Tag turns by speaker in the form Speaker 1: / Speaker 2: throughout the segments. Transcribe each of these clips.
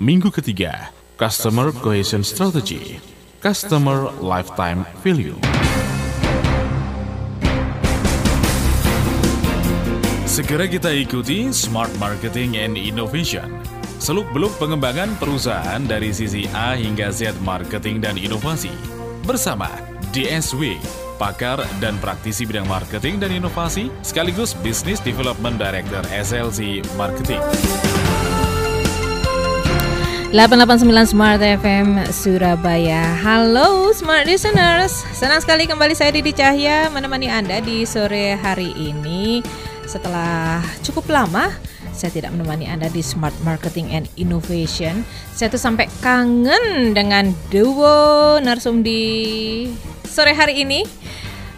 Speaker 1: minggu ketiga, Customer Cohesion Strategy, Customer Lifetime Value. Segera kita ikuti Smart Marketing and Innovation. Seluk-beluk pengembangan perusahaan dari sisi A hingga Z marketing dan inovasi. Bersama DSW, pakar dan praktisi bidang marketing dan inovasi, sekaligus Business Development Director SLC Marketing.
Speaker 2: 889 Smart FM Surabaya. Halo Smart Listeners. Senang sekali kembali saya Didi Cahya Menemani Anda di sore hari ini. Setelah cukup lama Saya tidak menemani Anda di Smart Marketing and Innovation Saya tuh sampai kangen dengan duo narsum di sore hari ini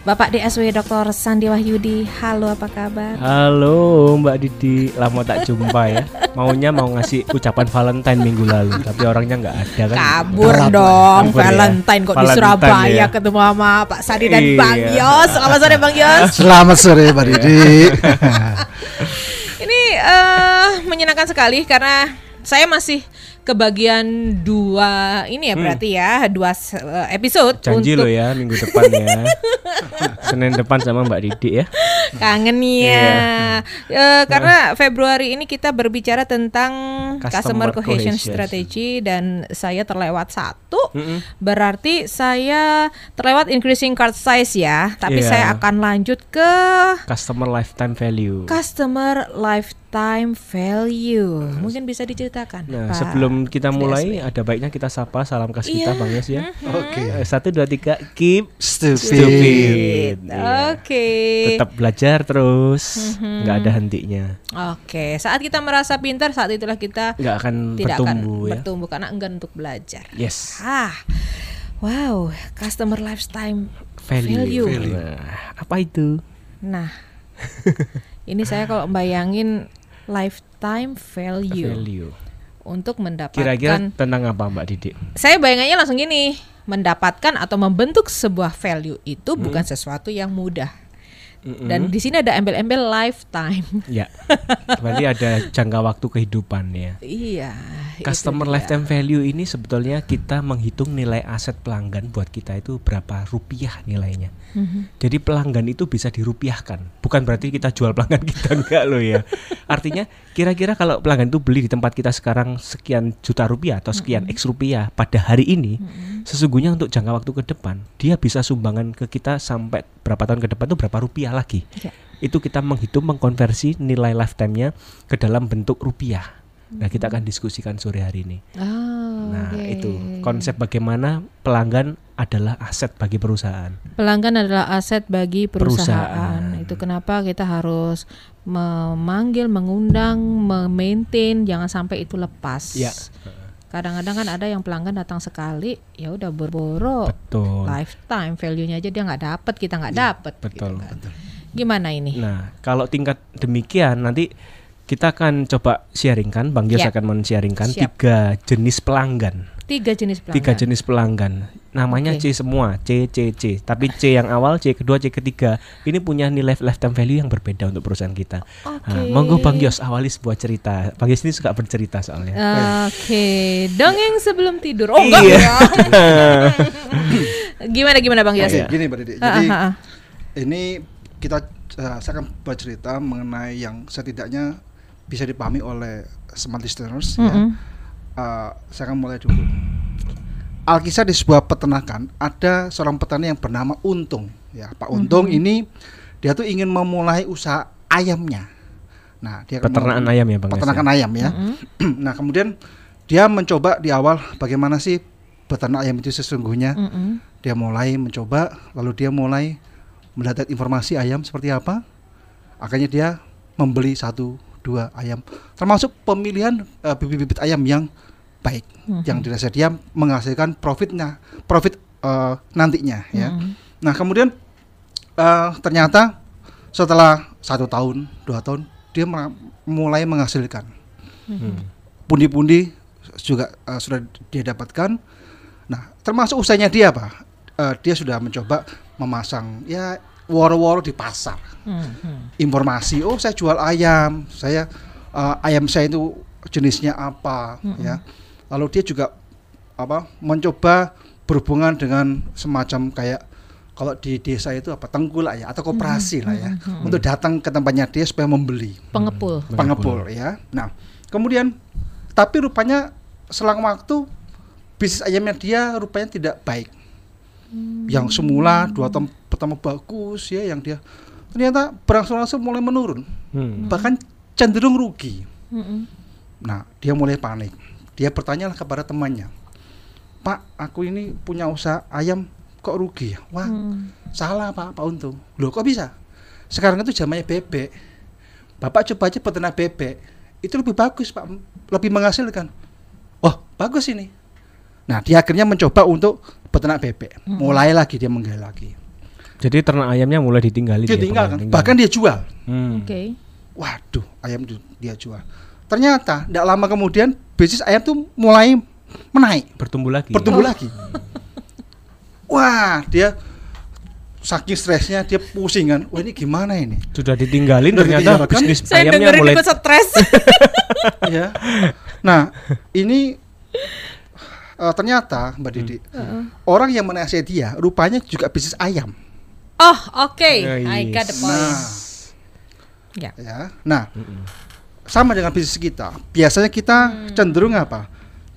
Speaker 2: Bapak DSW Dr. Sandi Wahyudi, halo apa kabar?
Speaker 3: Halo Mbak Didi, lama tak jumpa ya. Maunya mau ngasih ucapan Valentine minggu lalu, tapi orangnya nggak ada kan?
Speaker 2: Kabur
Speaker 3: Kabur
Speaker 2: dong,
Speaker 3: Kabur ya.
Speaker 2: Valentine kok di
Speaker 3: Valentine
Speaker 2: Surabaya
Speaker 3: ya.
Speaker 2: ketemu sama Pak Sandi dan
Speaker 3: Iya.
Speaker 2: Bang Yos. Selamat sore Bang Yos.
Speaker 4: Selamat sore Mbak Didi.
Speaker 2: Ini eh menyenangkan sekali karena saya masih kebagian dua ini ya berarti ya dua eh, episode
Speaker 3: Hmm. Janji
Speaker 2: untuk
Speaker 3: lo ya minggu depan ya. Senin depan sama Mbak Didi ya.
Speaker 2: Kangen ya Eh, karena Februari ini kita berbicara tentang customer,
Speaker 3: Customer
Speaker 2: cohesion,
Speaker 3: cohesion.
Speaker 2: strategy dan saya terlewat satu berarti saya terlewat increasing card size ya tapi
Speaker 3: Iya.
Speaker 2: saya akan lanjut ke
Speaker 3: Customer lifetime value.
Speaker 2: customer lifetime value mungkin bisa diceritakan
Speaker 3: Nah,
Speaker 2: Pak
Speaker 3: sebelum kita mulai
Speaker 2: DSW.
Speaker 3: ada baiknya kita sapa salam khas kita
Speaker 2: Iya.
Speaker 3: Bang Yes ya.
Speaker 4: Oke.
Speaker 3: Eh, Satu dua tiga keep
Speaker 4: Stupid.
Speaker 3: stupid. Iya.
Speaker 2: Oke.
Speaker 3: Tetap belajar terus, nggak ada hentinya.
Speaker 2: Oke, saat kita merasa pintar, saat itulah kita
Speaker 3: Nggak akan
Speaker 2: tidak
Speaker 3: bertumbuh
Speaker 2: akan
Speaker 3: ya.
Speaker 2: bertumbuh karena enggan untuk belajar.
Speaker 3: Yes.
Speaker 2: Ah, wow, customer lifetime
Speaker 3: Value.
Speaker 2: value.
Speaker 3: Nah, apa itu?
Speaker 2: Nah, ini saya kalau bayangin lifetime value,
Speaker 3: Value.
Speaker 2: untuk mendapatkan,
Speaker 3: Kira-kira tentang apa Mbak Didi?
Speaker 2: saya bayangannya langsung gini, mendapatkan atau membentuk sebuah value itu
Speaker 3: Hmm.
Speaker 2: bukan sesuatu yang mudah. Dan di sini ada embel-embel lifetime.
Speaker 3: Ya. Berarti ada jangka waktu kehidupan ya.
Speaker 2: iya.
Speaker 3: Customer lifetime value ini sebetulnya kita menghitung nilai aset pelanggan buat kita itu berapa rupiah nilainya.
Speaker 2: Mhm.
Speaker 3: Jadi pelanggan itu bisa dirupiahkan. Bukan berarti kita jual pelanggan kita enggak loh ya. Artinya kira-kira kalau pelanggan itu beli di tempat kita sekarang sekian juta rupiah atau sekian X rupiah pada hari ini, sesungguhnya untuk jangka waktu ke depan dia bisa sumbangan ke kita sampai berapa tahun ke depan itu berapa rupiah lagi.
Speaker 2: Ya.
Speaker 3: Itu kita menghitung mengkonversi nilai lifetime-nya ke dalam bentuk rupiah. Nah, kita akan diskusikan sore hari ini.
Speaker 2: Oh,
Speaker 3: Nah,
Speaker 2: oke.
Speaker 3: itu konsep bagaimana pelanggan adalah aset bagi perusahaan.
Speaker 2: Pelanggan adalah aset bagi perusahaan.
Speaker 3: Perusahaan.
Speaker 2: Itu kenapa kita harus memanggil, mengundang, memaintain, jangan sampai itu lepas.
Speaker 3: Ya.
Speaker 2: Kadang-kadang kan ada yang pelanggan datang sekali, ya udah boro-boro
Speaker 3: Betul.
Speaker 2: lifetime value-nya aja dia nggak dapat, kita nggak dapat.
Speaker 3: Betul.
Speaker 2: gitu kan. Gimana ini?
Speaker 3: Nah, kalau tingkat demikian nanti kita akan coba sharingkan, Bang Yos
Speaker 2: Ya.
Speaker 3: akan men-sharingkan tiga jenis pelanggan.
Speaker 2: Tiga jenis pelanggan.
Speaker 3: Tiga jenis pelanggan. Namanya
Speaker 2: Oke.
Speaker 3: C semua, C C C. Tapi C yang awal, C kedua, C ketiga. Ini punya nilai lifetime value yang berbeda untuk perusahaan kita.
Speaker 2: Oke.
Speaker 3: Nah, monggo Bang Yos awali sebuah cerita. Bang Yos ini suka bercerita soalnya.
Speaker 2: Oke, dongeng sebelum tidur. Oh enggak
Speaker 3: Iya.
Speaker 2: ya. gimana gimana Bang Yos?
Speaker 4: Oke, gini Mbak Didi.
Speaker 2: Ah,
Speaker 4: Jadi
Speaker 2: ah, ah.
Speaker 4: ini kita eh, saya akan bercerita mengenai yang setidaknya bisa dipahami oleh smart listeners ya. Eh, saya akan mulai dulu. Alkisah di sebuah peternakan ada seorang petani yang bernama Untung. Ya, Pak Untung ini dia tuh ingin memulai usaha ayamnya. Nah, dia akan
Speaker 3: Peternakan ayam ya, Bang Yos,
Speaker 4: Peternakan ayam ya. nah, kemudian dia mencoba di awal bagaimana sih beternak ayam itu sesungguhnya.
Speaker 2: Mm-mm.
Speaker 4: Dia mulai mencoba, lalu dia mulai mendapat informasi ayam seperti apa. Akhirnya dia membeli satu dua ayam, termasuk pemilihan eh, bibit-bibit ayam yang baik,
Speaker 2: Mhm.
Speaker 4: yang dirasa dia menghasilkan profitnya, profit eh, nantinya ya.
Speaker 2: Mhm.
Speaker 4: Nah kemudian eh, ternyata setelah satu tahun, dua tahun, dia mulai menghasilkan
Speaker 3: Hmm.
Speaker 4: pundi-pundi juga eh, sudah dia dapatkan. Nah, termasuk usahanya dia apa? Eh, dia sudah mencoba memasang ya woro-woro di pasar.
Speaker 2: Mhm.
Speaker 4: Informasi, oh saya jual ayam, saya eh, ayam saya itu jenisnya apa, ya. lalu dia juga apa mencoba berhubungan dengan semacam kayak kalau di desa itu apa tengkulak ya atau koperasi lah ya untuk datang ke tempatnya dia supaya membeli
Speaker 2: Pengepul.
Speaker 4: pengepul ya. Nah, kemudian tapi rupanya selang waktu bisnis ayamnya dia rupanya tidak baik. Yang semula dua tahun pertama bagus ya yang dia ternyata berangsur-angsur mulai menurun,
Speaker 3: Hmm.
Speaker 4: bahkan cenderung rugi.
Speaker 2: Mm-mm.
Speaker 4: Nah, dia mulai panik. Dia bertanya kepada temannya, Pak, aku ini punya usaha ayam kok rugi ya? Wah,
Speaker 2: Hmm.
Speaker 4: salah Pak, Pak Untung. Loh kok bisa? Sekarang itu zamannya bebek. Bapak coba aja peternak bebek. Itu lebih bagus Pak, lebih menghasilkan. Wah, bagus ini. Nah, dia akhirnya mencoba untuk peternak bebek. Mulai lagi dia menggali lagi.
Speaker 3: Jadi ternak ayamnya mulai ditinggalin
Speaker 4: Dia
Speaker 3: ya,
Speaker 4: tinggalkan,
Speaker 3: Bang?
Speaker 4: bahkan dia jual.
Speaker 3: Hmm.
Speaker 2: Oke.
Speaker 4: Waduh, ayam dia jual. Ternyata tidak lama kemudian bisnis ayam tuh mulai menaik,
Speaker 3: bertumbuh lagi.
Speaker 4: bertumbuh lagi. Wah, dia saking stresnya dia pusing kan. Wah ini gimana ini?
Speaker 3: Sudah ditinggalin
Speaker 4: Sudah
Speaker 3: ternyata
Speaker 4: ditinggalkan.
Speaker 3: bisnis
Speaker 2: Saya
Speaker 3: ayamnya mulai
Speaker 2: stres.
Speaker 4: ya. Nah, ini eh, ternyata Mbak Didi, orang yang menasihati dia rupanya juga bisnis ayam.
Speaker 2: oh, oke.
Speaker 3: Ya,
Speaker 2: I got the
Speaker 3: yes.
Speaker 2: point.
Speaker 4: Nah,
Speaker 2: Ya.
Speaker 4: ya. Nah, sama dengan bisnis kita. Biasanya kita cenderung apa?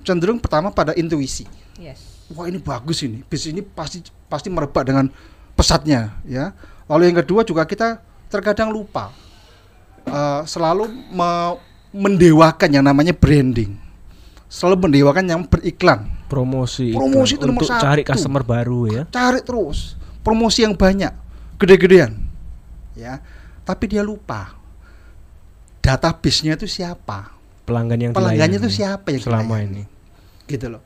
Speaker 4: Cenderung pertama pada intuisi.
Speaker 2: Yes.
Speaker 4: Wah, ini bagus ini. Bisnis ini pasti pasti merebak dengan pesatnya, ya. Lalu yang kedua juga kita terkadang lupa eh, selalu me- mendewakan yang namanya branding. Selalu mendewakan yang beriklan.
Speaker 3: Promosi,
Speaker 4: Promosi itu nomor
Speaker 3: untuk cari
Speaker 4: satu.
Speaker 3: customer baru ya.
Speaker 4: Cari terus promosi yang banyak, gede-gedean. Ya. Tapi dia lupa database-nya itu siapa?
Speaker 3: Pelanggan yang
Speaker 4: Pelanggannya itu siapa yang
Speaker 3: selama
Speaker 4: dilayani?
Speaker 3: ini.
Speaker 4: gitu loh.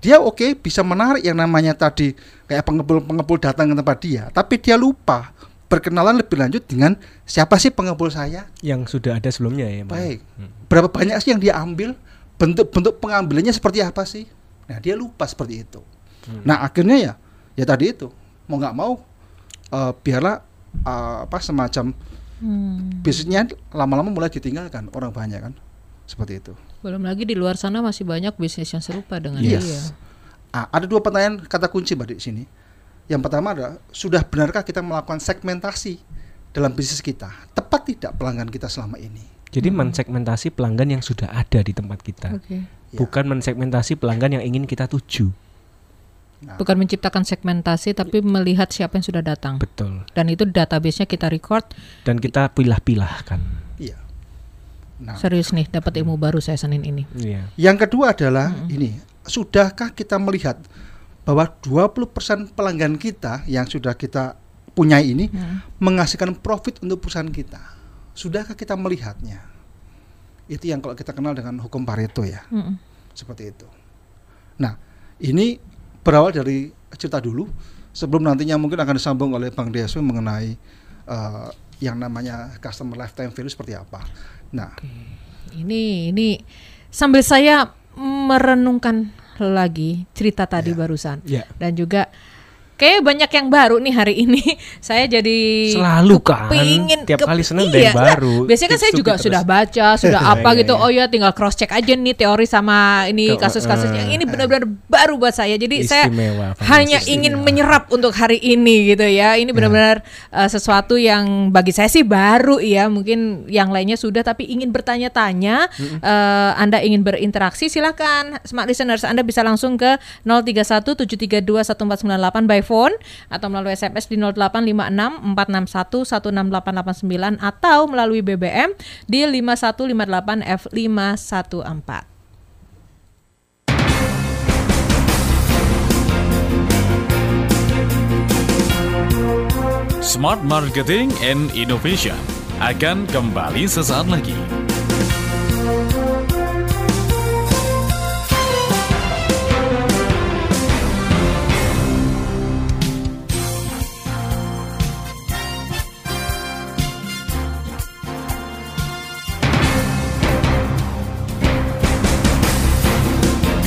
Speaker 4: Dia oke bisa menarik yang namanya tadi kayak pengepul-pengepul datang ke tempat dia, tapi dia lupa berkenalan lebih lanjut dengan siapa sih pengepul saya?
Speaker 3: Yang sudah ada sebelumnya ya?
Speaker 4: Baik. Berapa banyak sih yang dia ambil? Bentuk-bentuk pengambilannya seperti apa sih? Nah, dia lupa seperti itu. Nah, akhirnya ya ya tadi itu mau nggak mau eh, biarlah eh, apa semacam
Speaker 2: Hmm.
Speaker 4: bisnisnya lama-lama mulai ditinggalkan orang banyak kan. Seperti itu.
Speaker 2: Belum lagi di luar sana masih banyak bisnis yang serupa dengan
Speaker 4: Yes.
Speaker 2: dia.
Speaker 4: Ah, ada dua pertanyaan kata kunci Mbak di sini. Yang pertama adalah sudah benarkah kita melakukan segmentasi dalam bisnis kita? Tepat tidak pelanggan kita selama ini?
Speaker 3: Jadi mensegmentasi pelanggan yang sudah ada di tempat kita.
Speaker 2: Oke.
Speaker 4: Ya.
Speaker 3: Bukan mensegmentasi pelanggan yang ingin kita tuju.
Speaker 2: Bukan menciptakan segmentasi tapi melihat siapa yang sudah datang.
Speaker 3: Betul.
Speaker 2: Dan itu database-nya kita record.
Speaker 3: Dan kita pilah-pilahkan.
Speaker 4: Iya. Nah,
Speaker 2: Serius nih, dapat ilmu baru saya Senin ini.
Speaker 3: Iya.
Speaker 4: yang kedua adalah ini, sudahkah kita melihat bahwa 20% pelanggan kita yang sudah kita punyai ini menghasilkan profit untuk perusahaan kita? Sudahkah kita melihatnya? Itu yang kalau kita kenal dengan hukum Pareto ya.
Speaker 2: Mm-mm.
Speaker 4: seperti itu. Nah, ini berawal dari cerita dulu sebelum nantinya mungkin akan disambung oleh Bang DSW mengenai eh, yang namanya customer lifetime value seperti apa. Nah,
Speaker 2: Ini ini sambil saya merenungkan lagi cerita tadi barusan
Speaker 3: Iya.
Speaker 2: dan juga kayak banyak yang baru nih hari ini. Saya jadi
Speaker 3: Selalu kan,
Speaker 2: kepingin-
Speaker 3: tiap kali Senin ada yang
Speaker 2: Iya, nah,
Speaker 3: baru.
Speaker 2: biasanya kan saya juga
Speaker 3: be
Speaker 2: sudah
Speaker 3: terus.
Speaker 2: baca, sudah
Speaker 3: Iya,
Speaker 2: apa
Speaker 3: iya,
Speaker 2: gitu.
Speaker 3: iya.
Speaker 2: Oh ya tinggal cross check aja nih teori sama ini kasus-kasus yang
Speaker 3: eh,
Speaker 2: ini benar-benar baru buat saya. Jadi saya
Speaker 3: Istimewa, Fani,
Speaker 2: hanya
Speaker 3: istimewa.
Speaker 2: ingin menyerap untuk hari ini gitu ya. Ini benar-benar uh, sesuatu yang bagi saya sih baru ya. Mungkin yang lainnya sudah tapi ingin bertanya-tanya, uh, Anda ingin berinteraksi silakan smart listeners Anda bisa langsung ke 0317321498 by phone atau melalui SMS di 0856 461 16889 atau melalui BBM di 5158 F514.
Speaker 1: Smart Marketing and Innovation akan kembali sesaat lagi.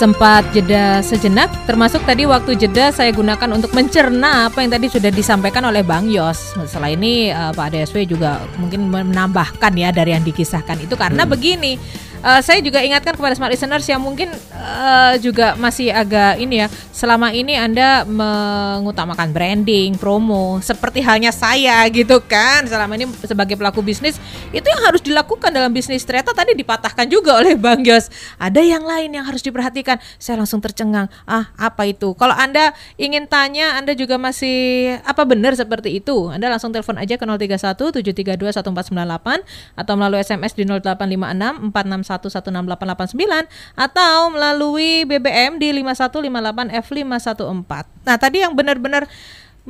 Speaker 2: Sempat jeda sejenak, termasuk tadi waktu jeda saya gunakan untuk mencerna apa yang tadi sudah disampaikan oleh Bang Yos. Setelah ini uh, Pak DSW juga mungkin menambahkan ya dari yang dikisahkan itu karena hmm. begini uh, saya juga ingatkan kepada smart listeners yang mungkin uh, juga masih agak ini ya selama ini anda mengutamakan branding promo seperti halnya saya gitu kan. Selama ini sebagai pelaku bisnis itu yang harus dilakukan dalam bisnis. Ternyata tadi dipatahkan juga oleh bang Yos. Ada yang lain yang harus diperhatikan. Saya langsung tercengang. Ah apa itu? Kalau anda ingin tanya anda juga masih apa benar seperti itu? Anda langsung telepon aja ke 031 732 1498 atau melalui SMS di 0856 461 1168889 atau melalui BBM di 5158F514. Nah, tadi yang benar-benar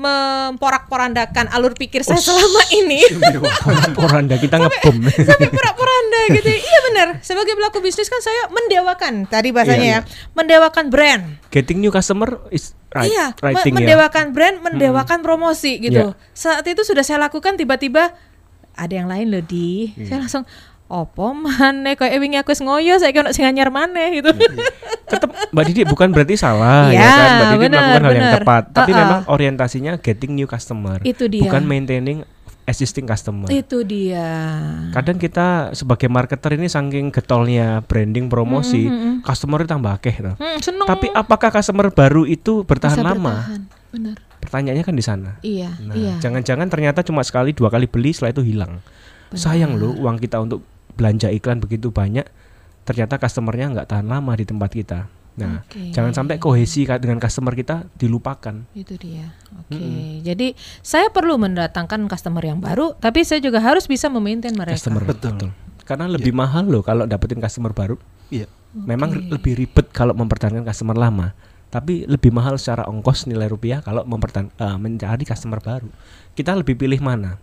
Speaker 2: memporak-porandakan alur pikir saya selama ini.
Speaker 3: Poranda kita ngebom.
Speaker 2: Sampai porak-poranda gitu. Iya benar. Sebagai pelaku bisnis kan saya mendewakan tadi bahasanya iya, ya. Iya. Mendewakan brand.
Speaker 3: Getting new customer is right,
Speaker 2: iya,
Speaker 3: writing
Speaker 2: mendewakan ya. brand, mendewakan hmm. promosi gitu. Yeah. Saat itu sudah saya lakukan tiba-tiba ada yang lain loh di. Hmm. Saya langsung opo maneh kayak wingi aku ngoyo saya kena sing anyar maneh gitu. Iya.
Speaker 3: Tetap Mbak Didi bukan berarti salah ya, ya kan Mbak Didi bener, melakukan hal yang tepat, tapi uh -uh. memang orientasinya getting new customer.
Speaker 2: Itu dia.
Speaker 3: Bukan maintaining existing customer.
Speaker 2: Itu dia.
Speaker 3: Kadang kita sebagai marketer ini saking getolnya branding promosi, mm -hmm. customer tambah akeh Hmm, Tapi apakah customer baru itu bertahan Bisa lama? Bertahan. Benar. Pertanyaannya kan di sana.
Speaker 2: Iya.
Speaker 3: Nah,
Speaker 2: iya.
Speaker 3: jangan-jangan ternyata cuma sekali dua kali beli setelah itu hilang. Benar. Sayang loh uang kita untuk belanja iklan begitu banyak ternyata customernya nggak tahan lama di tempat kita nah okay. jangan sampai kohesi dengan customer kita dilupakan
Speaker 2: itu dia oke okay. -hmm. jadi saya perlu mendatangkan customer yang baru tapi saya juga harus bisa memaintain mereka
Speaker 3: customer betul, betul. karena lebih yeah. mahal loh kalau dapetin customer baru yeah. okay. memang lebih ribet kalau mempertahankan customer lama tapi lebih mahal secara ongkos nilai rupiah kalau mempertahan uh, mencari customer baru kita lebih pilih mana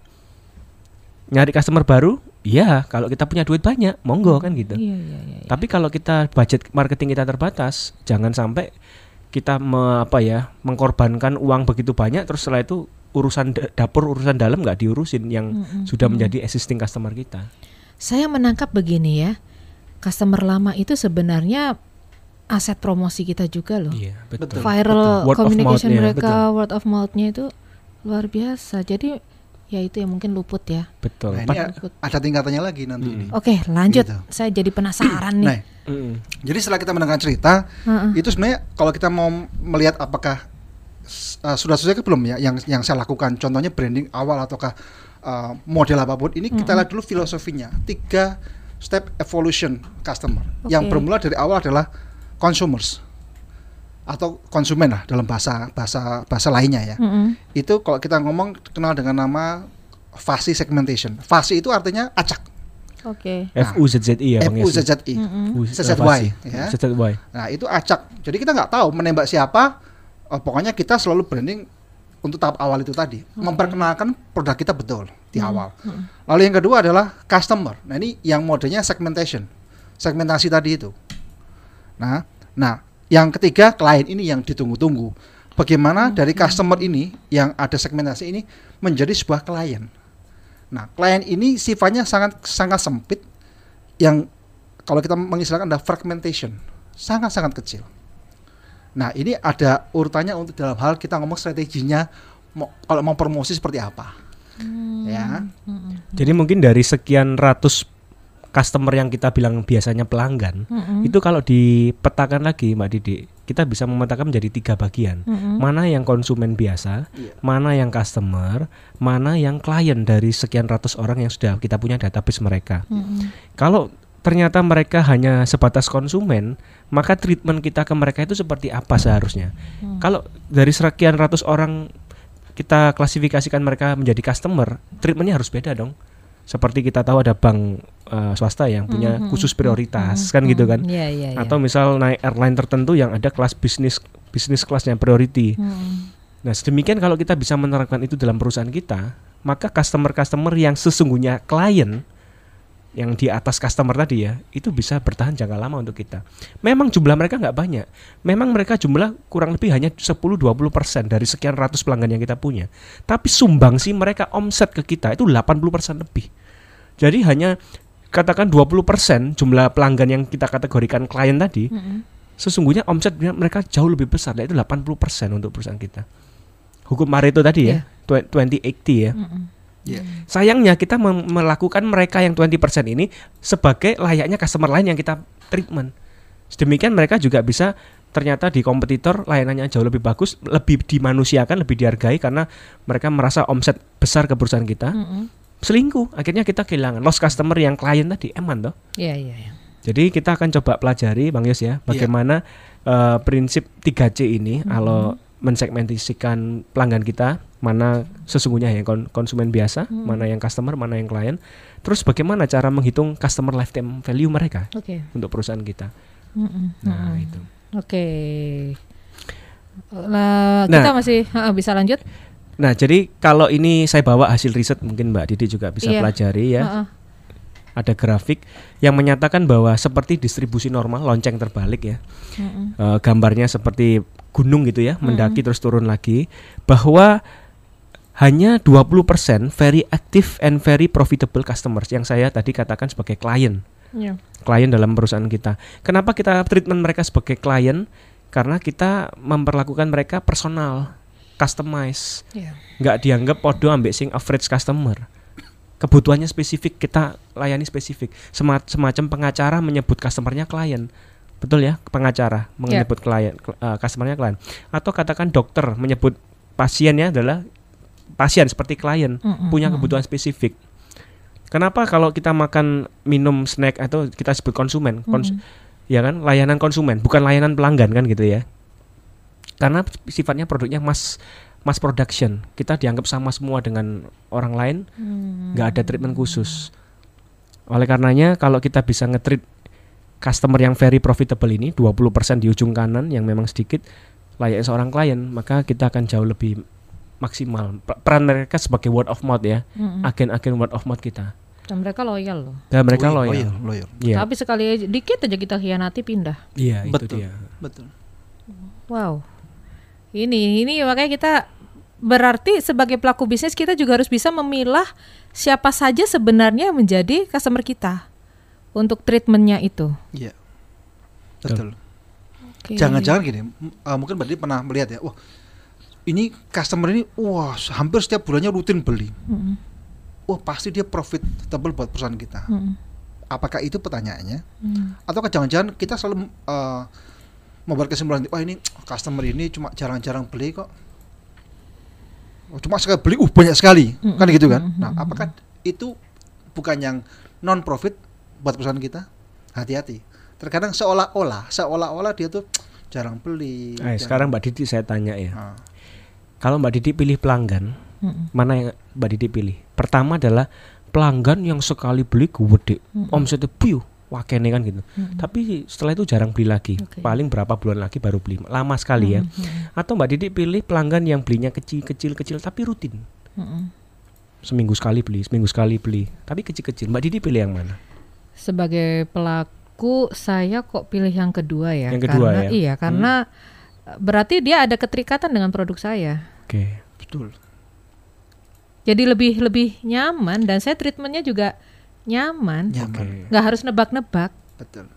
Speaker 3: nyari customer baru Iya, kalau kita punya duit banyak, monggo kan gitu. Iya, iya, iya, iya. Tapi kalau kita budget marketing kita terbatas, jangan sampai kita me, apa ya mengkorbankan uang begitu banyak, terus setelah itu urusan dapur, urusan dalam nggak diurusin yang mm -hmm. sudah menjadi existing customer kita.
Speaker 2: Saya menangkap begini ya, customer lama itu sebenarnya aset promosi kita juga loh. Iya, betul. Viral betul. communication mereka, betul. word of mouth-nya itu luar biasa. Jadi ya itu yang mungkin luput ya.
Speaker 3: Betul.
Speaker 4: Nah, ini luput. ada tingkatannya lagi nanti hmm.
Speaker 2: Oke, lanjut. Gitu. Saya jadi penasaran nih. Nah,
Speaker 4: hmm. Jadi setelah kita mendengar cerita, uh-uh. itu sebenarnya kalau kita mau melihat apakah uh, sudah sesuai belum ya yang yang saya lakukan, contohnya branding awal ataukah uh, model apa pun, ini uh-uh. kita lihat dulu filosofinya. Tiga step evolution customer. Okay. Yang bermula dari awal adalah consumers atau konsumen lah dalam bahasa bahasa bahasa lainnya ya. Mm -hmm. Itu kalau kita ngomong kenal dengan nama fasi segmentation. Fasi itu artinya acak.
Speaker 2: Oke.
Speaker 3: Okay. Nah, F U Z Z I ya
Speaker 4: F U Z Z I. Z Z Y ya. Z Z Y. Nah, itu acak. Jadi kita nggak tahu menembak siapa. Oh, pokoknya kita selalu branding untuk tahap awal itu tadi, okay. memperkenalkan produk kita betul di mm awal. Mm Lalu yang kedua adalah customer. Nah, ini yang modenya segmentation. Segmentasi tadi itu. Nah, nah yang ketiga, klien ini yang ditunggu-tunggu. Bagaimana hmm. dari customer ini yang ada segmentasi ini menjadi sebuah klien. Nah, klien ini sifatnya sangat sangat sempit yang kalau kita mengistilahkan ada fragmentation, sangat-sangat kecil. Nah, ini ada urutannya untuk dalam hal kita ngomong strateginya mau, kalau mau promosi seperti apa. Hmm. Ya.
Speaker 3: Hmm. Jadi mungkin dari sekian ratus customer yang kita bilang biasanya pelanggan mm-hmm. itu kalau dipetakan lagi Mbak Didi kita bisa memetakan menjadi tiga bagian mm-hmm. mana yang konsumen biasa yeah. mana yang customer mana yang klien dari sekian ratus orang yang sudah kita punya database mereka mm-hmm. kalau ternyata mereka hanya sebatas konsumen maka treatment kita ke mereka itu seperti apa seharusnya mm. kalau dari sekian ratus orang kita klasifikasikan mereka menjadi customer treatmentnya harus beda dong seperti kita tahu ada bank uh, swasta yang punya mm -hmm. khusus prioritas mm -hmm. kan gitu kan yeah, yeah, yeah. atau misal naik airline tertentu yang ada kelas bisnis bisnis kelasnya priority mm -hmm. nah sedemikian kalau kita bisa menerapkan itu dalam perusahaan kita maka customer customer yang sesungguhnya klien yang di atas customer tadi ya itu bisa bertahan jangka lama untuk kita. Memang jumlah mereka nggak banyak. Memang mereka jumlah kurang lebih hanya 10-20% dari sekian ratus pelanggan yang kita punya. Tapi sumbangsi mereka omset ke kita itu 80% lebih. Jadi hanya katakan 20% jumlah pelanggan yang kita kategorikan klien tadi,
Speaker 2: Mm-mm.
Speaker 3: sesungguhnya omset mereka jauh lebih besar yaitu 80% untuk perusahaan kita. Hukum Pareto tadi ya, 2080 ya.
Speaker 2: Mm-mm.
Speaker 4: Iya.
Speaker 3: Sayangnya kita melakukan mereka yang 20% ini sebagai layaknya customer lain yang kita treatment. Sedemikian mereka juga bisa ternyata di kompetitor layanannya jauh lebih bagus, lebih dimanusiakan, lebih dihargai karena mereka merasa omset besar ke perusahaan kita.
Speaker 2: Mm-mm.
Speaker 3: Selingkuh, akhirnya kita kehilangan lost customer yang klien tadi eman toh.
Speaker 2: Iya iya. iya.
Speaker 3: Jadi kita akan coba pelajari Bang Yos ya, bagaimana eh, prinsip 3C ini kalau mensegmentasikan pelanggan kita, mana sesungguhnya yang kon- konsumen biasa, mana yang customer, mana yang klien. Terus bagaimana cara menghitung customer lifetime value mereka
Speaker 2: Oke.
Speaker 3: untuk perusahaan kita.
Speaker 2: Mm-mm.
Speaker 3: Nah,
Speaker 2: Mm-mm.
Speaker 3: itu.
Speaker 2: Oke. Lah,
Speaker 3: Nah.
Speaker 2: kita masih bisa lanjut?
Speaker 3: Nah, jadi kalau ini saya bawa hasil riset mungkin Mbak Didi juga bisa
Speaker 2: Iya.
Speaker 3: pelajari ya.
Speaker 2: Ha-ha.
Speaker 3: Ada grafik yang menyatakan bahwa seperti distribusi normal lonceng terbalik ya.
Speaker 2: Mm-mm.
Speaker 3: Eh, gambarnya seperti gunung gitu ya, mendaki terus turun lagi bahwa hanya 20% very active and very profitable customers yang saya tadi katakan sebagai klien.
Speaker 2: Iya.
Speaker 3: Klien dalam perusahaan kita. Kenapa kita treatment mereka sebagai klien? Karena kita memperlakukan mereka personal, customize.
Speaker 2: Iya.
Speaker 3: nggak dianggap podo ambek sing average customer. Kebutuhannya spesifik, kita layani spesifik. Sema- semacam pengacara menyebut customernya klien. Betul ya, pengacara menyebut klien kl- eh, customernya klien. Atau katakan dokter menyebut pasiennya adalah pasien seperti klien,
Speaker 2: Mm-mm,
Speaker 3: punya
Speaker 2: mm-mm.
Speaker 3: kebutuhan spesifik. Kenapa kalau kita makan minum snack atau kita sebut konsumen, kons-
Speaker 2: Mm-mm.
Speaker 3: ya kan layanan konsumen bukan layanan pelanggan kan gitu ya karena sifatnya produknya mass mass production kita dianggap sama semua dengan orang lain
Speaker 2: Hmm.
Speaker 3: nggak ada treatment khusus oleh karenanya kalau kita bisa nge-treat customer yang very profitable ini 20% di ujung kanan yang memang sedikit layaknya seorang klien maka kita akan jauh lebih maksimal Pe- peran mereka sebagai word of mouth ya
Speaker 2: Mm-mm.
Speaker 3: agen-agen word of mouth kita
Speaker 2: Dan mereka loyal loh.
Speaker 3: dan mereka
Speaker 4: Loyal,
Speaker 3: loyal
Speaker 4: loyal.
Speaker 3: Iya,
Speaker 2: Tapi sekali aja, dikit aja kita hianati pindah.
Speaker 3: iya itu
Speaker 4: Betul.
Speaker 3: dia
Speaker 4: Betul.
Speaker 2: Wow. Ini ini makanya kita berarti sebagai pelaku bisnis kita juga harus bisa memilah siapa saja sebenarnya menjadi customer kita untuk treatmentnya itu.
Speaker 4: Iya. Betul.
Speaker 2: Oke.
Speaker 4: Jangan-jangan gini, uh, mungkin berarti pernah melihat ya, wah ini customer ini, wah hampir setiap bulannya rutin beli.
Speaker 2: Mm-mm.
Speaker 4: Wah pasti dia profitable buat perusahaan kita.
Speaker 2: Mm-mm.
Speaker 4: Apakah itu pertanyaannya?
Speaker 2: Mm.
Speaker 4: Atau jangan-jangan kita selalu uh, membuat kesimpulan, wah ini customer ini cuma jarang-jarang beli kok. Oh, Cuma sekali beli, uh banyak sekali,
Speaker 2: Mm-mm.
Speaker 4: kan gitu kan? Nah, apakah itu bukan yang non profit buat perusahaan kita? Hati-hati. Terkadang seolah-olah, seolah-olah dia tuh jarang beli.
Speaker 3: Eh,
Speaker 4: jarang-
Speaker 3: sekarang Mbak Didi saya tanya ya
Speaker 4: Nah,
Speaker 3: Kalau Mbak Didi pilih pelanggan,
Speaker 2: Mm-mm.
Speaker 3: mana yang Mbak Didi pilih? Pertama adalah pelanggan yang sekali beli gede,
Speaker 2: Mm-mm.
Speaker 3: omsetnya piu, wakene kan gitu.
Speaker 2: Mm-mm.
Speaker 3: Tapi setelah itu jarang beli lagi.
Speaker 2: Oke.
Speaker 3: Paling berapa bulan lagi baru beli. Lama sekali ya.
Speaker 2: Mm-mm.
Speaker 3: Atau Mbak Didi pilih pelanggan yang belinya kecil-kecil kecil tapi rutin.
Speaker 2: Mm-mm.
Speaker 3: Seminggu sekali beli, seminggu sekali beli, tapi kecil-kecil. Mbak Didi pilih yang mana?
Speaker 2: Sebagai pelaku saya kok pilih yang kedua ya.
Speaker 3: Yang kedua
Speaker 2: karena,
Speaker 3: ya?
Speaker 2: Iya, karena berarti dia ada keterikatan dengan produk saya.
Speaker 3: Oke.
Speaker 4: betul.
Speaker 2: Jadi lebih lebih nyaman dan saya treatmentnya juga nyaman.
Speaker 4: Nyaman.
Speaker 2: nggak harus nebak-nebak,
Speaker 4: Betul.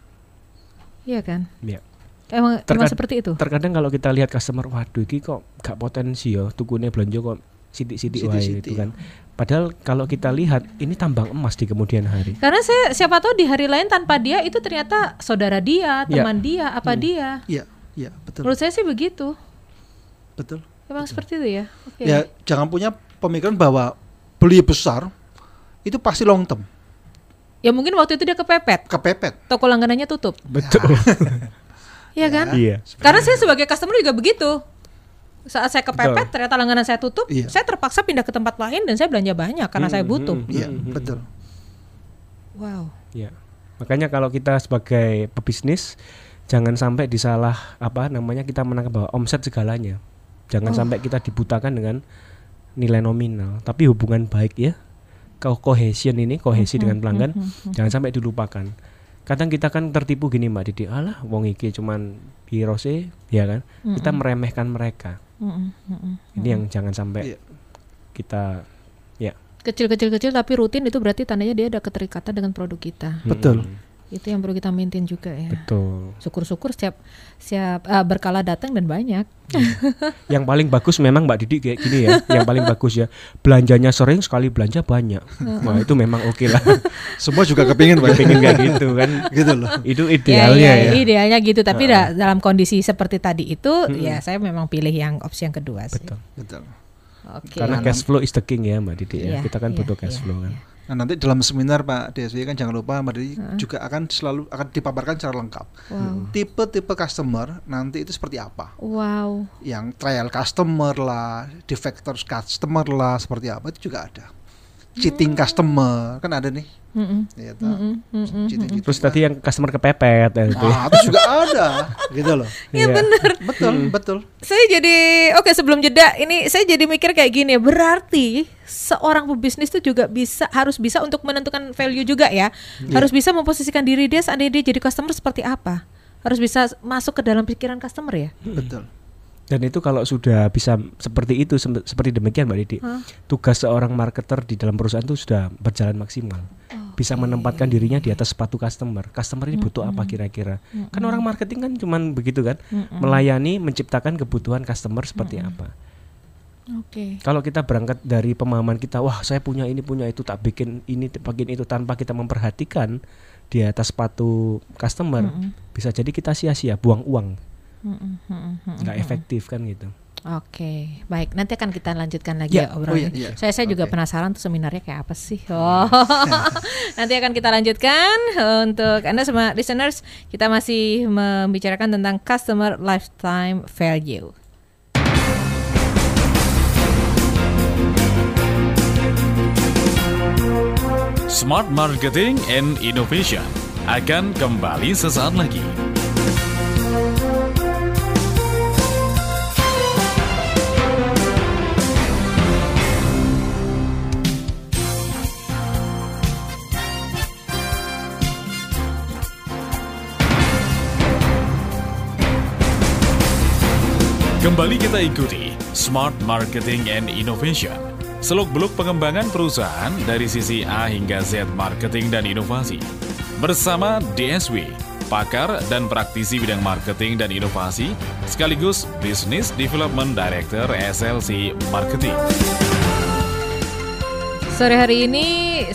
Speaker 2: iya kan?
Speaker 3: Iya.
Speaker 2: Emang, emang seperti itu.
Speaker 3: Terkadang kalau kita lihat customer, waduh ini kok gak potensi ya, tukune belanja kok sidik-sidik wae itu kan. Padahal kalau kita lihat ini tambang emas di kemudian hari.
Speaker 2: Karena saya siapa tahu di hari lain tanpa dia itu ternyata saudara dia,
Speaker 3: Iya.
Speaker 2: teman dia, apa dia.
Speaker 4: Iya, iya, betul.
Speaker 2: Menurut saya sih begitu.
Speaker 4: Betul.
Speaker 2: Emang seperti itu ya. Oke.
Speaker 4: Ya, jangan punya pemikiran bahwa beli besar itu pasti long term,
Speaker 2: Ya mungkin waktu itu dia kepepet,
Speaker 4: kepepet.
Speaker 2: toko langganannya tutup.
Speaker 3: Betul.
Speaker 2: Iya kan?
Speaker 3: iya.
Speaker 2: Karena saya sebagai customer juga begitu. Saat saya kepepet,
Speaker 3: Betul.
Speaker 2: ternyata langganan saya tutup,
Speaker 4: Iya.
Speaker 2: saya terpaksa pindah ke tempat lain dan saya belanja banyak karena saya
Speaker 3: Hmm,
Speaker 2: butuh.
Speaker 3: hmm,
Speaker 4: Iya,
Speaker 3: hmm, hmm.
Speaker 4: betul.
Speaker 2: Wow.
Speaker 3: Iya. Makanya kalau kita sebagai pebisnis jangan sampai disalah apa namanya kita menangkap bahwa omset segalanya. Jangan
Speaker 2: Oh.
Speaker 3: sampai kita dibutakan dengan nilai nominal, tapi hubungan baik ya cohesion ini kohesi
Speaker 2: Hmm,
Speaker 3: dengan pelanggan jangan sampai dilupakan kadang kita kan tertipu gini mbak Didi alah wong iki cuman hirose ya kan kita meremehkan mereka
Speaker 2: Mm-mm, mm-mm.
Speaker 3: ini yang jangan sampai
Speaker 4: Iya.
Speaker 3: kita ya
Speaker 2: Kecil-kecil-kecil tapi rutin itu berarti tandanya dia ada keterikatan dengan produk kita.
Speaker 4: Betul.
Speaker 2: Itu yang perlu kita maintain juga ya.
Speaker 3: betul
Speaker 2: Syukur-syukur setiap siap ah, berkala datang dan banyak.
Speaker 3: yang paling bagus memang mbak Didi kayak gini ya yang paling bagus ya belanjanya sering sekali belanja banyak wah itu memang oke lah
Speaker 4: Semua juga kepingin Pak.
Speaker 3: pengen kayak gitu kan
Speaker 4: gitu loh.
Speaker 3: itu
Speaker 2: Ya,
Speaker 3: idealnya
Speaker 2: ya,
Speaker 3: ya,
Speaker 2: idealnya gitu. Tapi da- dalam kondisi seperti tadi itu, ya saya memang pilih yang opsi yang kedua sih.
Speaker 3: betul
Speaker 4: Betul.
Speaker 2: Oke.
Speaker 3: karena cash flow is the king ya mbak Didi ya
Speaker 2: Iya,
Speaker 3: kita kan
Speaker 2: iya,
Speaker 3: butuh cash
Speaker 2: iya,
Speaker 3: flow kan
Speaker 2: iya.
Speaker 4: Nah, nanti dalam seminar Pak DSW kan jangan lupa Mbak juga akan selalu akan dipaparkan secara lengkap.
Speaker 2: Wow.
Speaker 4: Tipe-tipe customer nanti itu seperti apa?
Speaker 2: Wow.
Speaker 4: Yang trial customer lah, defector customer lah, seperti apa itu juga ada. Cheating customer kan ada nih.
Speaker 2: Mm-mm.
Speaker 4: Ya.
Speaker 2: Mm-mm, mm-mm.
Speaker 3: Terus tadi yang customer kepepet ya, itu.
Speaker 4: Nah, itu juga ada, gitu loh.
Speaker 3: Iya.
Speaker 4: Betul, betul.
Speaker 2: Saya jadi oke sebelum jeda ini saya jadi mikir kayak gini berarti seorang pebisnis itu juga bisa harus bisa untuk menentukan value juga ya harus bisa memposisikan diri dia seandainya dia jadi customer seperti apa harus bisa masuk ke dalam pikiran customer ya
Speaker 4: Betul.
Speaker 3: Dan itu kalau sudah bisa seperti itu seperti demikian Mbak Didi, tugas seorang marketer di dalam perusahaan itu sudah berjalan maksimal. Bisa menempatkan dirinya di atas sepatu customer. Customer ini butuh apa kira-kira? Kan orang marketing kan cuman begitu kan, melayani, menciptakan kebutuhan customer seperti apa.
Speaker 2: oke.
Speaker 3: Kalau kita berangkat dari pemahaman kita, wah saya punya ini punya itu tak bikin ini bikin itu tanpa kita memperhatikan di atas sepatu customer, bisa jadi kita sia-sia, buang uang, nggak efektif kan gitu.
Speaker 2: Oke, baik. Nanti akan kita lanjutkan lagi
Speaker 3: Ya,
Speaker 2: ya, obrolannya.
Speaker 4: oh iya, iya.
Speaker 2: Saya saya juga
Speaker 4: Oke.
Speaker 2: penasaran tuh seminarnya kayak apa sih. Oh. Nanti akan kita lanjutkan untuk Anda semua listeners, kita masih membicarakan tentang customer lifetime value.
Speaker 1: Smart Marketing and Innovation akan kembali sesaat lagi. Kembali kita ikuti Smart Marketing and Innovation. Seluk-beluk pengembangan perusahaan dari sisi A hingga Z marketing dan inovasi. Bersama DSW, pakar dan praktisi bidang marketing dan inovasi, sekaligus Business Development Director SLC Marketing.
Speaker 2: Sore hari ini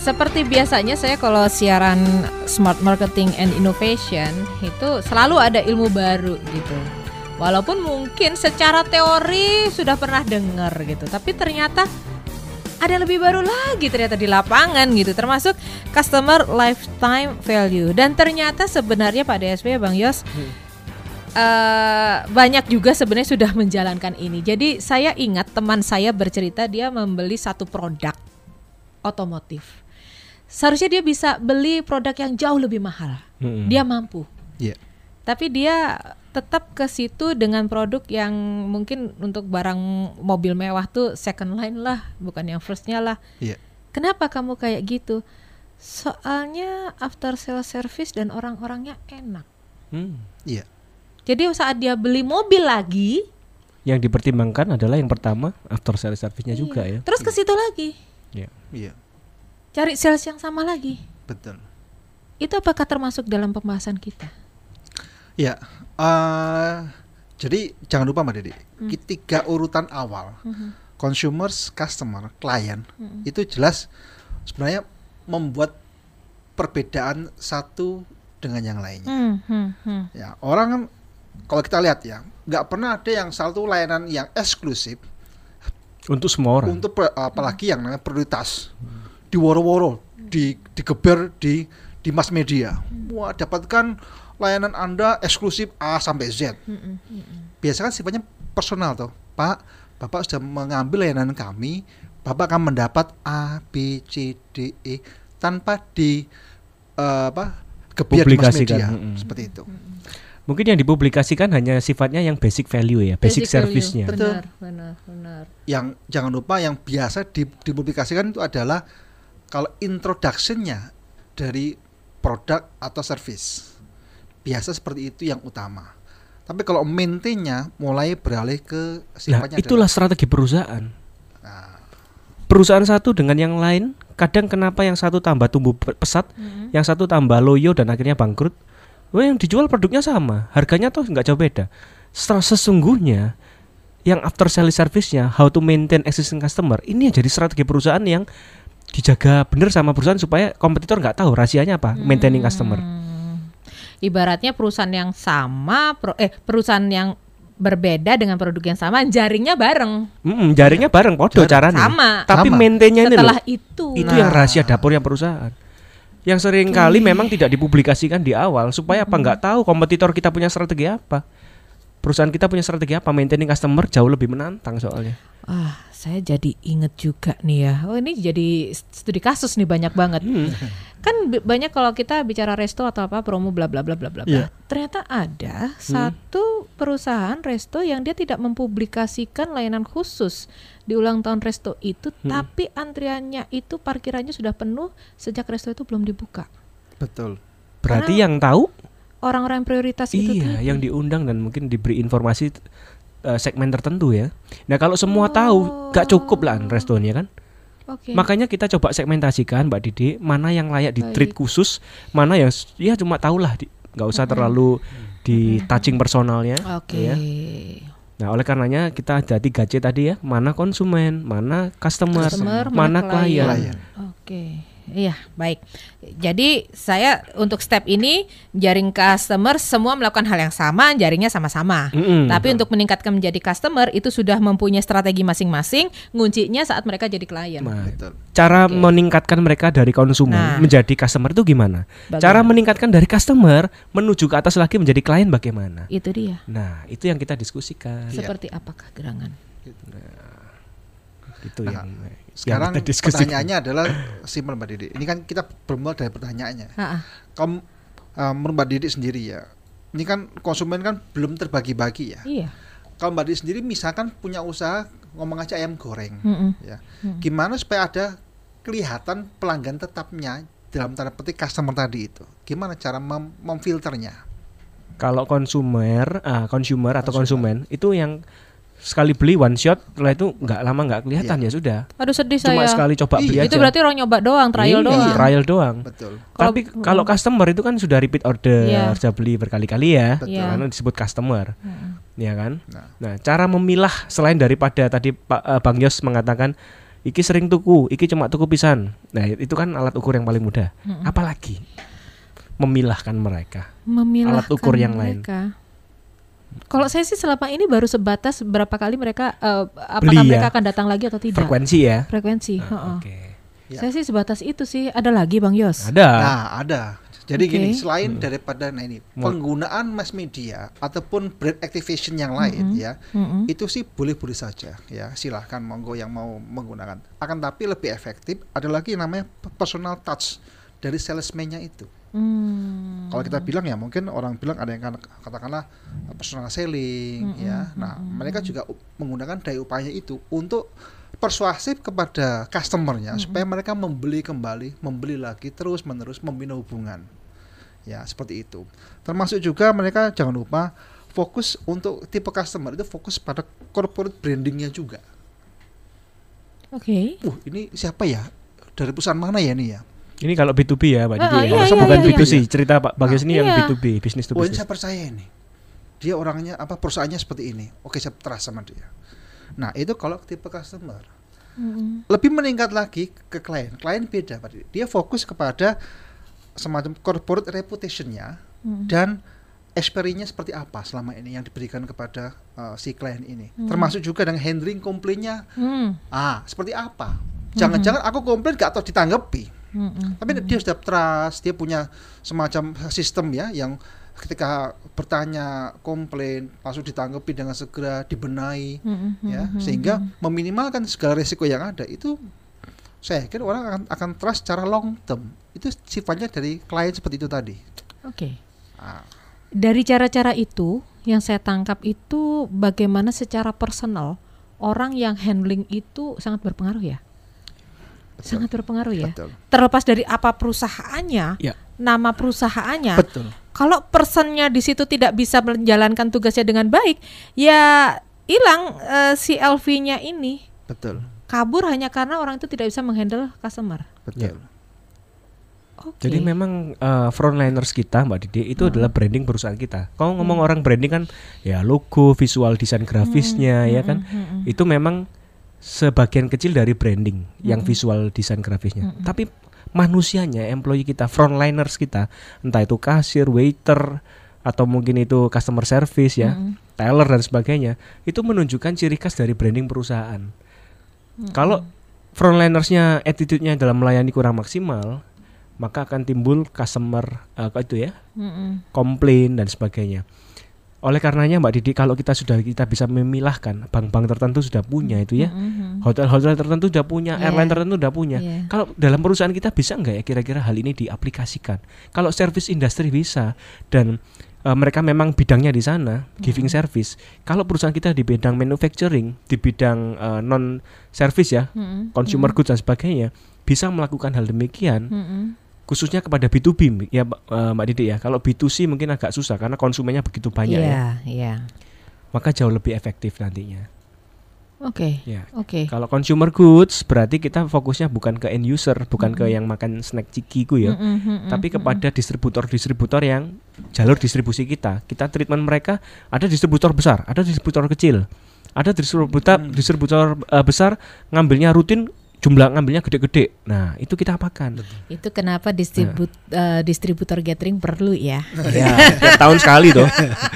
Speaker 2: seperti biasanya saya kalau siaran Smart Marketing and Innovation itu selalu ada ilmu baru gitu. Walaupun mungkin secara teori sudah pernah dengar gitu, tapi ternyata ada lebih baru lagi ternyata di lapangan gitu, termasuk customer lifetime value. Dan ternyata sebenarnya Pak DSP Bang Yos eh, banyak juga sebenarnya sudah menjalankan ini. Jadi saya ingat teman saya bercerita dia membeli satu produk otomotif. Seharusnya dia bisa beli produk yang jauh lebih mahal.
Speaker 3: Mm-mm.
Speaker 2: Dia mampu.
Speaker 4: Iya.
Speaker 2: Tapi dia tetap ke situ dengan produk yang mungkin untuk barang mobil mewah tuh second line lah, bukan yang firstnya lah.
Speaker 4: Iya.
Speaker 2: Kenapa kamu kayak gitu? Soalnya after sales service dan orang-orangnya enak.
Speaker 3: Hmm.
Speaker 4: Iya.
Speaker 2: Jadi saat dia beli mobil lagi,
Speaker 3: Yang dipertimbangkan adalah yang pertama after sales service-nya juga ya.
Speaker 2: terus ke situ lagi,
Speaker 3: Ya.
Speaker 4: Iya.
Speaker 2: cari sales yang sama lagi.
Speaker 4: Betul.
Speaker 2: Itu apakah termasuk dalam pembahasan kita?
Speaker 4: Ya, eh, jadi jangan lupa Mbak Dede, tiga urutan awal, consumers, customer, klien, itu jelas sebenarnya membuat perbedaan satu dengan yang lainnya.
Speaker 2: Hmm, hmm, hmm.
Speaker 4: Ya, orang kan kalau kita lihat ya, nggak pernah ada yang satu layanan yang eksklusif
Speaker 3: Untuk semua orang.
Speaker 4: untuk apalagi yang namanya prioritas di woro-woro, di digeber di di mass media. Wah, dapatkan layanan Anda eksklusif A sampai Z. Biasanya kan sifatnya personal tuh. Pak, Bapak sudah mengambil layanan kami, Bapak akan mendapat A, B, C, D, E tanpa di eh, apa? gebiar di mass
Speaker 3: Publikasikan,
Speaker 4: media
Speaker 3: mm-mm.
Speaker 4: seperti itu.
Speaker 3: Mungkin yang dipublikasikan hanya sifatnya yang basic value ya, basic,
Speaker 2: value.
Speaker 3: service-nya.
Speaker 4: Betul.
Speaker 2: Benar, benar, benar.
Speaker 4: Yang jangan lupa yang biasa di, dipublikasikan itu adalah kalau introductionnya dari produk atau service biasa seperti itu yang utama tapi kalau maintainnya mulai beralih ke
Speaker 3: Nah,
Speaker 4: sifatnya
Speaker 3: itulah strategi perusahaan.
Speaker 4: Nah.
Speaker 3: Perusahaan satu dengan yang lain, kadang kenapa yang satu tambah tumbuh pe- pesat, yang satu tambah loyo dan akhirnya bangkrut. Wah, yang dijual produknya sama, harganya tuh nggak jauh beda. Setelah sesungguhnya yang after sales service-nya, how to maintain existing customer, ini yang jadi strategi perusahaan yang dijaga bener sama perusahaan supaya kompetitor nggak tahu rahasianya apa, maintaining customer.
Speaker 2: Hmm. Ibaratnya perusahaan yang sama, pro- eh perusahaan yang berbeda dengan produk yang sama, jaringnya bareng,
Speaker 3: Mm, jaringnya bareng podo
Speaker 4: Jaring
Speaker 3: caranya.
Speaker 2: sama.
Speaker 3: Tapi
Speaker 4: Sama.
Speaker 3: maintainnya ini loh.
Speaker 2: Setelah itu,
Speaker 3: Itu
Speaker 4: Nah.
Speaker 3: yang rahasia dapur yang perusahaan. Yang sering kali memang tidak dipublikasikan di awal supaya apa nggak tahu kompetitor kita punya strategi apa. Perusahaan kita punya strategi apa maintaining customer jauh lebih menantang soalnya.
Speaker 2: ah saya jadi inget juga nih ya. Oh ini jadi studi kasus nih banyak banget.
Speaker 3: Hmm.
Speaker 2: Kan banyak kalau kita bicara resto atau apa promo bla bla bla bla bla. bla.
Speaker 4: Iya.
Speaker 2: Ternyata ada satu perusahaan resto yang dia tidak mempublikasikan layanan khusus di ulang tahun resto itu, tapi antriannya itu parkirannya sudah penuh sejak resto itu belum dibuka.
Speaker 4: betul
Speaker 3: Berarti yang tahu
Speaker 2: Orang-orang prioritas itu
Speaker 3: iya
Speaker 2: tadi.
Speaker 3: yang diundang dan mungkin diberi informasi eh, segmen tertentu ya. Nah kalau semua tahu gak cukup lah restonya kan.
Speaker 2: Oke.
Speaker 3: Makanya kita coba segmentasikan Mbak Didi mana yang layak di treat
Speaker 2: Baik.
Speaker 3: khusus, mana yang ya cuma tahulah di- nggak usah terlalu di touching personalnya.
Speaker 2: Oke.
Speaker 3: ya. Nah, oleh karenanya kita ada 3C tadi ya, mana konsumen, mana customer,
Speaker 2: Customer,
Speaker 3: mana klien.
Speaker 4: Klien.
Speaker 2: Oke. Iya, baik. Jadi saya untuk step ini jaring customer semua melakukan hal yang sama, jaringnya sama-sama.
Speaker 3: Mm-mm.
Speaker 2: Tapi untuk meningkatkan menjadi customer itu sudah mempunyai strategi masing-masing, nguncinya saat mereka jadi klien.
Speaker 3: Nah,
Speaker 4: betul
Speaker 3: cara
Speaker 2: Oke.
Speaker 3: meningkatkan mereka dari konsumen
Speaker 2: Nah.
Speaker 3: menjadi customer itu gimana?
Speaker 2: Bagaimana?
Speaker 3: Cara meningkatkan dari customer menuju ke atas lagi menjadi klien bagaimana?
Speaker 2: Itu dia.
Speaker 3: Nah, itu yang kita diskusikan.
Speaker 2: Seperti apakah gerangan?
Speaker 3: Itu
Speaker 4: Nah,
Speaker 3: yang
Speaker 4: sekarang
Speaker 3: yang
Speaker 4: pertanyaannya adalah simpel mbak Didi ini kan kita bermula dari pertanyaannya. Kamu uh, menurut mbak Didi sendiri ya ini kan konsumen kan belum terbagi-bagi ya.
Speaker 2: Iya.
Speaker 4: kalau mbak Didi sendiri misalkan punya usaha ngomong aja ayam goreng
Speaker 2: Mm-mm.
Speaker 4: ya.
Speaker 2: Mm.
Speaker 4: gimana supaya ada kelihatan pelanggan tetapnya dalam tanda petik customer tadi itu? Gimana cara mem- memfilternya?
Speaker 3: Kalau konsumer, ah, consumer atau konsumen itu yang sekali beli one shot, setelah itu nggak lama nggak kelihatan ya sudah.
Speaker 2: Aduh sedih
Speaker 3: Cuma
Speaker 2: saya.
Speaker 3: sekali coba beli
Speaker 4: Iya.
Speaker 3: aja.
Speaker 2: Itu berarti orang nyoba doang, trial
Speaker 3: Iya,
Speaker 2: doang.
Speaker 3: Trial doang.
Speaker 4: betul
Speaker 2: Kalau-
Speaker 3: Tapi kalau customer itu kan sudah repeat order,
Speaker 2: Iya.
Speaker 3: sudah beli berkali-kali ya,
Speaker 4: Betul.
Speaker 2: Iya.
Speaker 3: karena disebut customer,
Speaker 2: Mm-mm.
Speaker 3: ya kan.
Speaker 4: nah
Speaker 3: Nah, cara memilah selain daripada tadi Pak eh, Bang Yos mengatakan iki sering tuku, iki cuma tuku pisan. Nah, itu kan alat ukur yang paling mudah.
Speaker 2: Mm-mm.
Speaker 3: Apalagi memilahkan mereka.
Speaker 2: memilahkan
Speaker 3: Alat ukur yang lain.
Speaker 2: Kalau saya sih selama ini baru sebatas berapa kali mereka eh, apakah
Speaker 3: Beli ya?
Speaker 2: mereka akan datang lagi atau tidak?
Speaker 3: Frekuensi ya.
Speaker 2: Frekuensi. Heeh.
Speaker 3: Oke.
Speaker 4: Ya.
Speaker 2: Saya sih sebatas itu sih. Ada lagi Bang Yos?
Speaker 3: Ada.
Speaker 4: Nah, ada. Jadi
Speaker 2: Oke.
Speaker 4: gini, selain daripada nah ini
Speaker 3: Mau-
Speaker 4: penggunaan mass media ataupun brand activation yang lain ya,
Speaker 2: Mm-mm.
Speaker 4: itu sih boleh-boleh saja ya. Silahkan monggo yang mau menggunakan. Akan tapi lebih efektif ada lagi yang namanya personal touch dari salesman-nya itu.
Speaker 2: Hmm.
Speaker 4: Kalau kita bilang ya mungkin orang bilang ada yang kan- katakanlah personal selling ya. Nah, mereka juga u- menggunakan daya upaya itu untuk persuasif kepada customernya supaya mereka membeli kembali, membeli lagi terus menerus membina hubungan. Ya, seperti itu. Termasuk juga mereka jangan lupa fokus untuk tipe customer itu fokus pada corporate brandingnya juga.
Speaker 2: Oke.
Speaker 4: Uh, ini siapa ya? Dari perusahaan mana ya ini ya?
Speaker 3: Ini kalau B2B ya,
Speaker 2: Ah,
Speaker 3: Didi. ya.
Speaker 2: iya, iya,
Speaker 3: bukan
Speaker 2: iya,
Speaker 3: B2C.
Speaker 4: iya.
Speaker 3: Cerita Pak Bagus ini yang
Speaker 2: Iya.
Speaker 3: B2B, business to
Speaker 4: Oh ini
Speaker 3: business.
Speaker 4: saya percaya ini. Dia orangnya apa perusahaannya seperti ini. Oke saya trust sama dia. Nah itu kalau tipe customer.
Speaker 2: Mm-mm.
Speaker 4: Lebih meningkat lagi ke klien. Klien beda Pak Didi. Dia fokus kepada semacam corporate reputation-nya
Speaker 2: Mm.
Speaker 4: dan experience-nya seperti apa selama ini yang diberikan kepada uh, si klien ini. Termasuk juga dengan handling komplainnya.
Speaker 2: Hmm.
Speaker 4: Ah seperti apa? Jangan-jangan aku komplain gak tahu ditanggapi.
Speaker 2: Mm-mm.
Speaker 4: Tapi dia sudah trust, dia punya semacam sistem ya yang ketika bertanya komplain langsung ditanggapi dengan segera dibenahi
Speaker 2: Mm-mm.
Speaker 4: ya sehingga meminimalkan segala risiko yang ada itu saya yakin orang akan akan trust secara long term itu sifatnya dari klien seperti itu tadi
Speaker 2: Oke.
Speaker 4: Ah,
Speaker 2: Dari cara-cara itu yang saya tangkap itu bagaimana secara personal orang yang handling itu sangat berpengaruh ya. Sangat berpengaruh ya.
Speaker 4: Betul.
Speaker 2: Terlepas dari apa perusahaannya,
Speaker 3: Ya.
Speaker 2: nama perusahaannya.
Speaker 4: Betul.
Speaker 2: Kalau personnya di situ tidak bisa menjalankan tugasnya dengan baik, ya hilang eh, si LV-nya ini.
Speaker 4: Betul.
Speaker 2: Kabur hanya karena orang itu tidak bisa menghandle customer.
Speaker 4: Betul.
Speaker 2: Oke.
Speaker 3: Jadi memang uh, frontliners kita Mbak Didi itu adalah branding perusahaan kita. Kalau ngomong orang branding kan ya logo, visual desain grafisnya ya kan. Itu memang sebagian kecil dari branding yang visual desain grafisnya. Tapi manusianya, employee kita, frontliners kita, entah itu kasir, waiter atau mungkin itu customer service ya, teller dan sebagainya, itu menunjukkan ciri khas dari branding perusahaan. Kalau frontlinersnya attitude-nya dalam melayani kurang maksimal, maka akan timbul customer eh, itu ya,
Speaker 2: Mm-mm.
Speaker 3: komplain dan sebagainya. Oleh karenanya Mbak Didi kalau kita sudah kita bisa memilahkan bank-bank tertentu sudah punya itu ya.
Speaker 2: Mhm.
Speaker 3: Hotel-hotel tertentu sudah punya,
Speaker 2: Iya.
Speaker 3: airline tertentu sudah punya.
Speaker 2: Iya.
Speaker 3: Kalau dalam perusahaan kita bisa nggak ya kira-kira hal ini diaplikasikan? Kalau service industry bisa dan eh, mereka memang bidangnya di sana, giving service. Kalau perusahaan kita di bidang manufacturing, di bidang eh, non service ya,
Speaker 2: Mm-mm.
Speaker 3: consumer goods dan sebagainya, bisa melakukan hal demikian
Speaker 2: Mm-mm.
Speaker 3: Khususnya kepada B2B ya Mbak- eh, Mbak Didi ya. Kalau B2C mungkin agak susah karena konsumennya begitu banyak ya.
Speaker 2: Iya, iya.
Speaker 3: Maka jauh lebih efektif nantinya.
Speaker 2: Oke.
Speaker 3: Ya.
Speaker 2: Oke.
Speaker 3: Kalau consumer goods berarti kita fokusnya bukan ke end user, bukan ke yang makan snack cikiku ya.
Speaker 2: Mm-mm, mm-mm,
Speaker 3: Tapi kepada distributor-distributor yang jalur distribusi kita. Kita treatment mereka ada distributor besar, ada distributor kecil. Ada distributor distributor eh, besar ngambilnya rutin jumlah ngambilnya gede-gede. Nah, itu kita apakan?
Speaker 2: Itu kenapa distribut eh, distributor gathering perlu ya?
Speaker 3: ya, tiap tahun sekali tuh.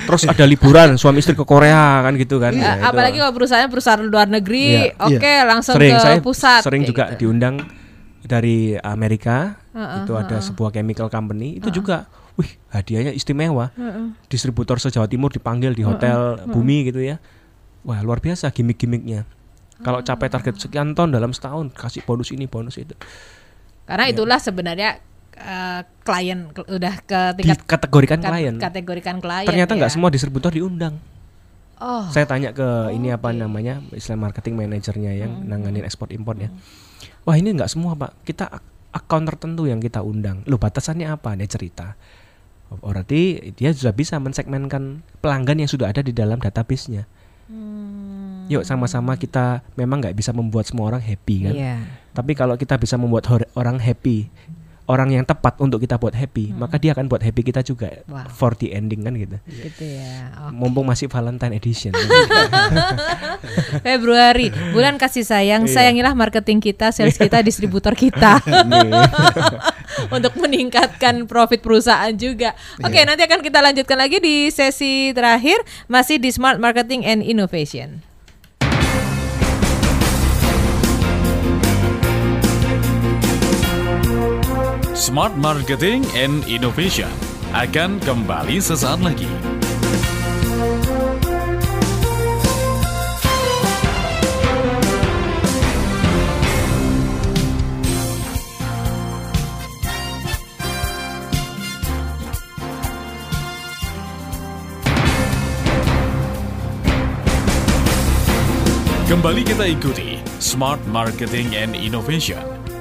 Speaker 3: Terus ada liburan suami istri ke Korea kan gitu kan. Ya, itu.
Speaker 2: apalagi kalau perusahaan perusahaan luar negeri,
Speaker 3: Iya.
Speaker 2: oke langsung
Speaker 3: sering
Speaker 2: ke
Speaker 3: saya
Speaker 2: pusat.
Speaker 3: sering juga
Speaker 2: gitu.
Speaker 3: diundang dari Amerika.
Speaker 2: Heeh,
Speaker 3: itu ada sebuah chemical company itu juga wih, hadiahnya istimewa.
Speaker 2: Heeh.
Speaker 3: Distributor se-Jawa Timur dipanggil di hotel Bumi gitu ya. Wah, luar biasa gimmick-gimmicknya. Kalau capai target sekian ton dalam setahun kasih bonus ini, bonus itu.
Speaker 2: Karena
Speaker 3: Iya.
Speaker 2: itulah sebenarnya eh, klien udah ke tingkat
Speaker 3: Dikategorikan klien.
Speaker 2: kategorikan klien.
Speaker 3: Ternyata nggak
Speaker 2: ya.
Speaker 3: semua distributor diundang.
Speaker 2: Oh,
Speaker 3: Saya tanya ke ini apa
Speaker 2: oke.
Speaker 3: namanya istilah marketing manajernya yang nanganin ekspor impor ya. Wah ini nggak semua pak. Kita account tertentu yang kita undang. Loh batasannya apa? Dia cerita. Oh, Berarti dia sudah bisa mensegmenkan pelanggan yang sudah ada di dalam database-nya.
Speaker 2: Hmm,
Speaker 3: Yuk sama-sama kita memang nggak bisa membuat semua orang happy kan.
Speaker 2: Iya.
Speaker 3: Tapi kalau kita bisa membuat orang happy, orang yang tepat untuk kita buat happy, maka dia akan buat happy kita juga
Speaker 2: Wow.
Speaker 3: for the ending kan gitu.
Speaker 2: Gitu ya. Oke.
Speaker 3: Mumpung masih Valentine edition.
Speaker 2: Februari, bulan kasih sayang.
Speaker 3: Iya.
Speaker 2: Sayangilah marketing kita, sales kita, distributor kita.
Speaker 3: Nih.
Speaker 2: untuk meningkatkan profit perusahaan juga. Oke, nanti akan kita lanjutkan lagi di sesi terakhir masih di Smart Marketing and Innovation.
Speaker 1: Smart Marketing and Innovation akan kembali sesaat lagi. Kembali kita ikuti Smart Marketing and Innovation.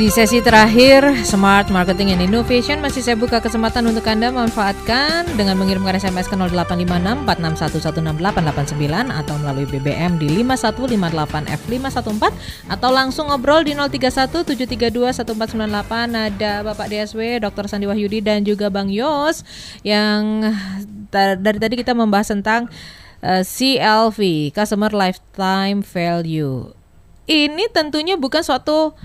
Speaker 2: Di sesi terakhir, Smart Marketing and Innovation masih saya buka kesempatan untuk Anda memanfaatkan dengan mengirimkan SMS ke 0856 461168889 atau melalui BBM di 5158F514 atau langsung ngobrol di 031 732 1498 ada Bapak DSW, Dr. Sandi Wahyudi dan juga Bang Yos yang dari tadi kita membahas tentang eh, CLV, Customer Lifetime Value. Ini tentunya bukan suatu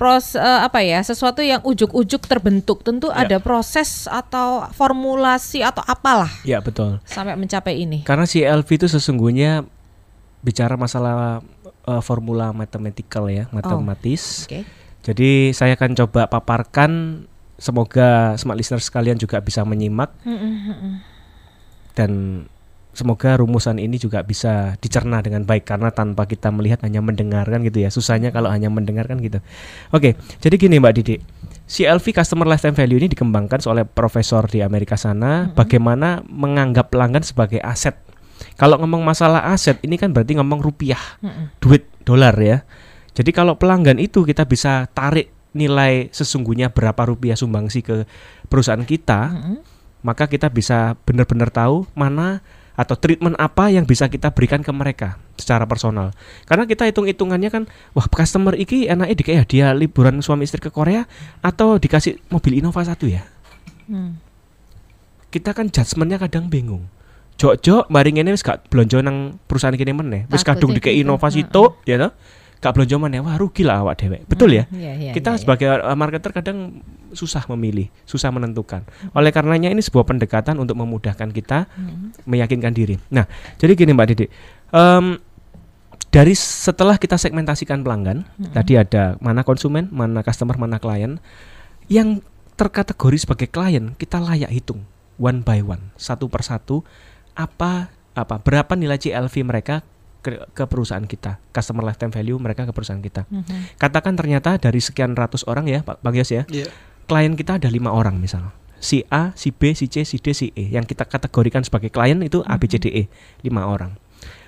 Speaker 2: pros eh, apa ya sesuatu yang ujuk-ujuk terbentuk tentu
Speaker 3: Ya.
Speaker 2: ada proses atau formulasi atau apalah
Speaker 3: ya betul.
Speaker 2: sampai mencapai ini
Speaker 3: Karena si LV itu sesungguhnya bicara masalah eh, formula mathematical ya, matematis.
Speaker 2: oke
Speaker 3: Jadi saya akan coba paparkan semoga smart listeners sekalian juga bisa menyimak dan semoga rumusan ini juga bisa dicerna dengan baik karena tanpa kita melihat hanya mendengarkan gitu ya. Susahnya kalau hanya mendengarkan gitu. Oke, jadi gini Mbak Didi. CLV Customer Lifetime Value ini dikembangkan oleh profesor di Amerika sana bagaimana menganggap pelanggan sebagai aset. Kalau ngomong masalah aset ini kan berarti ngomong rupiah, duit dolar ya. Jadi kalau pelanggan itu kita bisa tarik nilai sesungguhnya berapa rupiah sumbangsi ke perusahaan kita, maka kita bisa benar-benar tahu mana atau treatment apa yang bisa kita berikan ke mereka secara personal. Karena kita hitung-hitungannya kan, wah customer iki enaknya dikasih hadiah liburan suami istri ke Korea atau dikasih mobil Innova satu ya.
Speaker 2: Hmm.
Speaker 3: Kita kan judgementnya kadang bingung. Jok-jok mari ngene wis gak blonjo nang perusahaan kene meneh. Wis kadung dikasih
Speaker 2: gitu.
Speaker 3: Innova situ ya toh. Gak blonjo meneh. Wah rugi lah awak dewek. Betul ya?
Speaker 2: Iya, iya,
Speaker 3: kita
Speaker 2: iya, iya.
Speaker 3: sebagai uh, marketer kadang susah memilih, susah menentukan. Oleh karenanya ini sebuah pendekatan untuk memudahkan kita
Speaker 2: Hmm.
Speaker 3: meyakinkan diri. Nah, jadi gini Mbak Didi, Em, dari setelah kita segmentasikan pelanggan, tadi ada mana konsumen, mana customer, mana klien, yang terkategori sebagai klien kita layak hitung one by one, satu persatu apa apa berapa nilai CLV mereka ke, ke perusahaan kita, customer lifetime value mereka ke perusahaan kita.
Speaker 2: Mhm.
Speaker 3: Katakan ternyata dari sekian ratus orang ya, Pak Bang Yos ya,
Speaker 4: Iya.
Speaker 3: klien kita ada lima orang misal si A, si B, si C, si D, si E yang kita kategorikan sebagai klien itu A, B, C, D, E lima orang.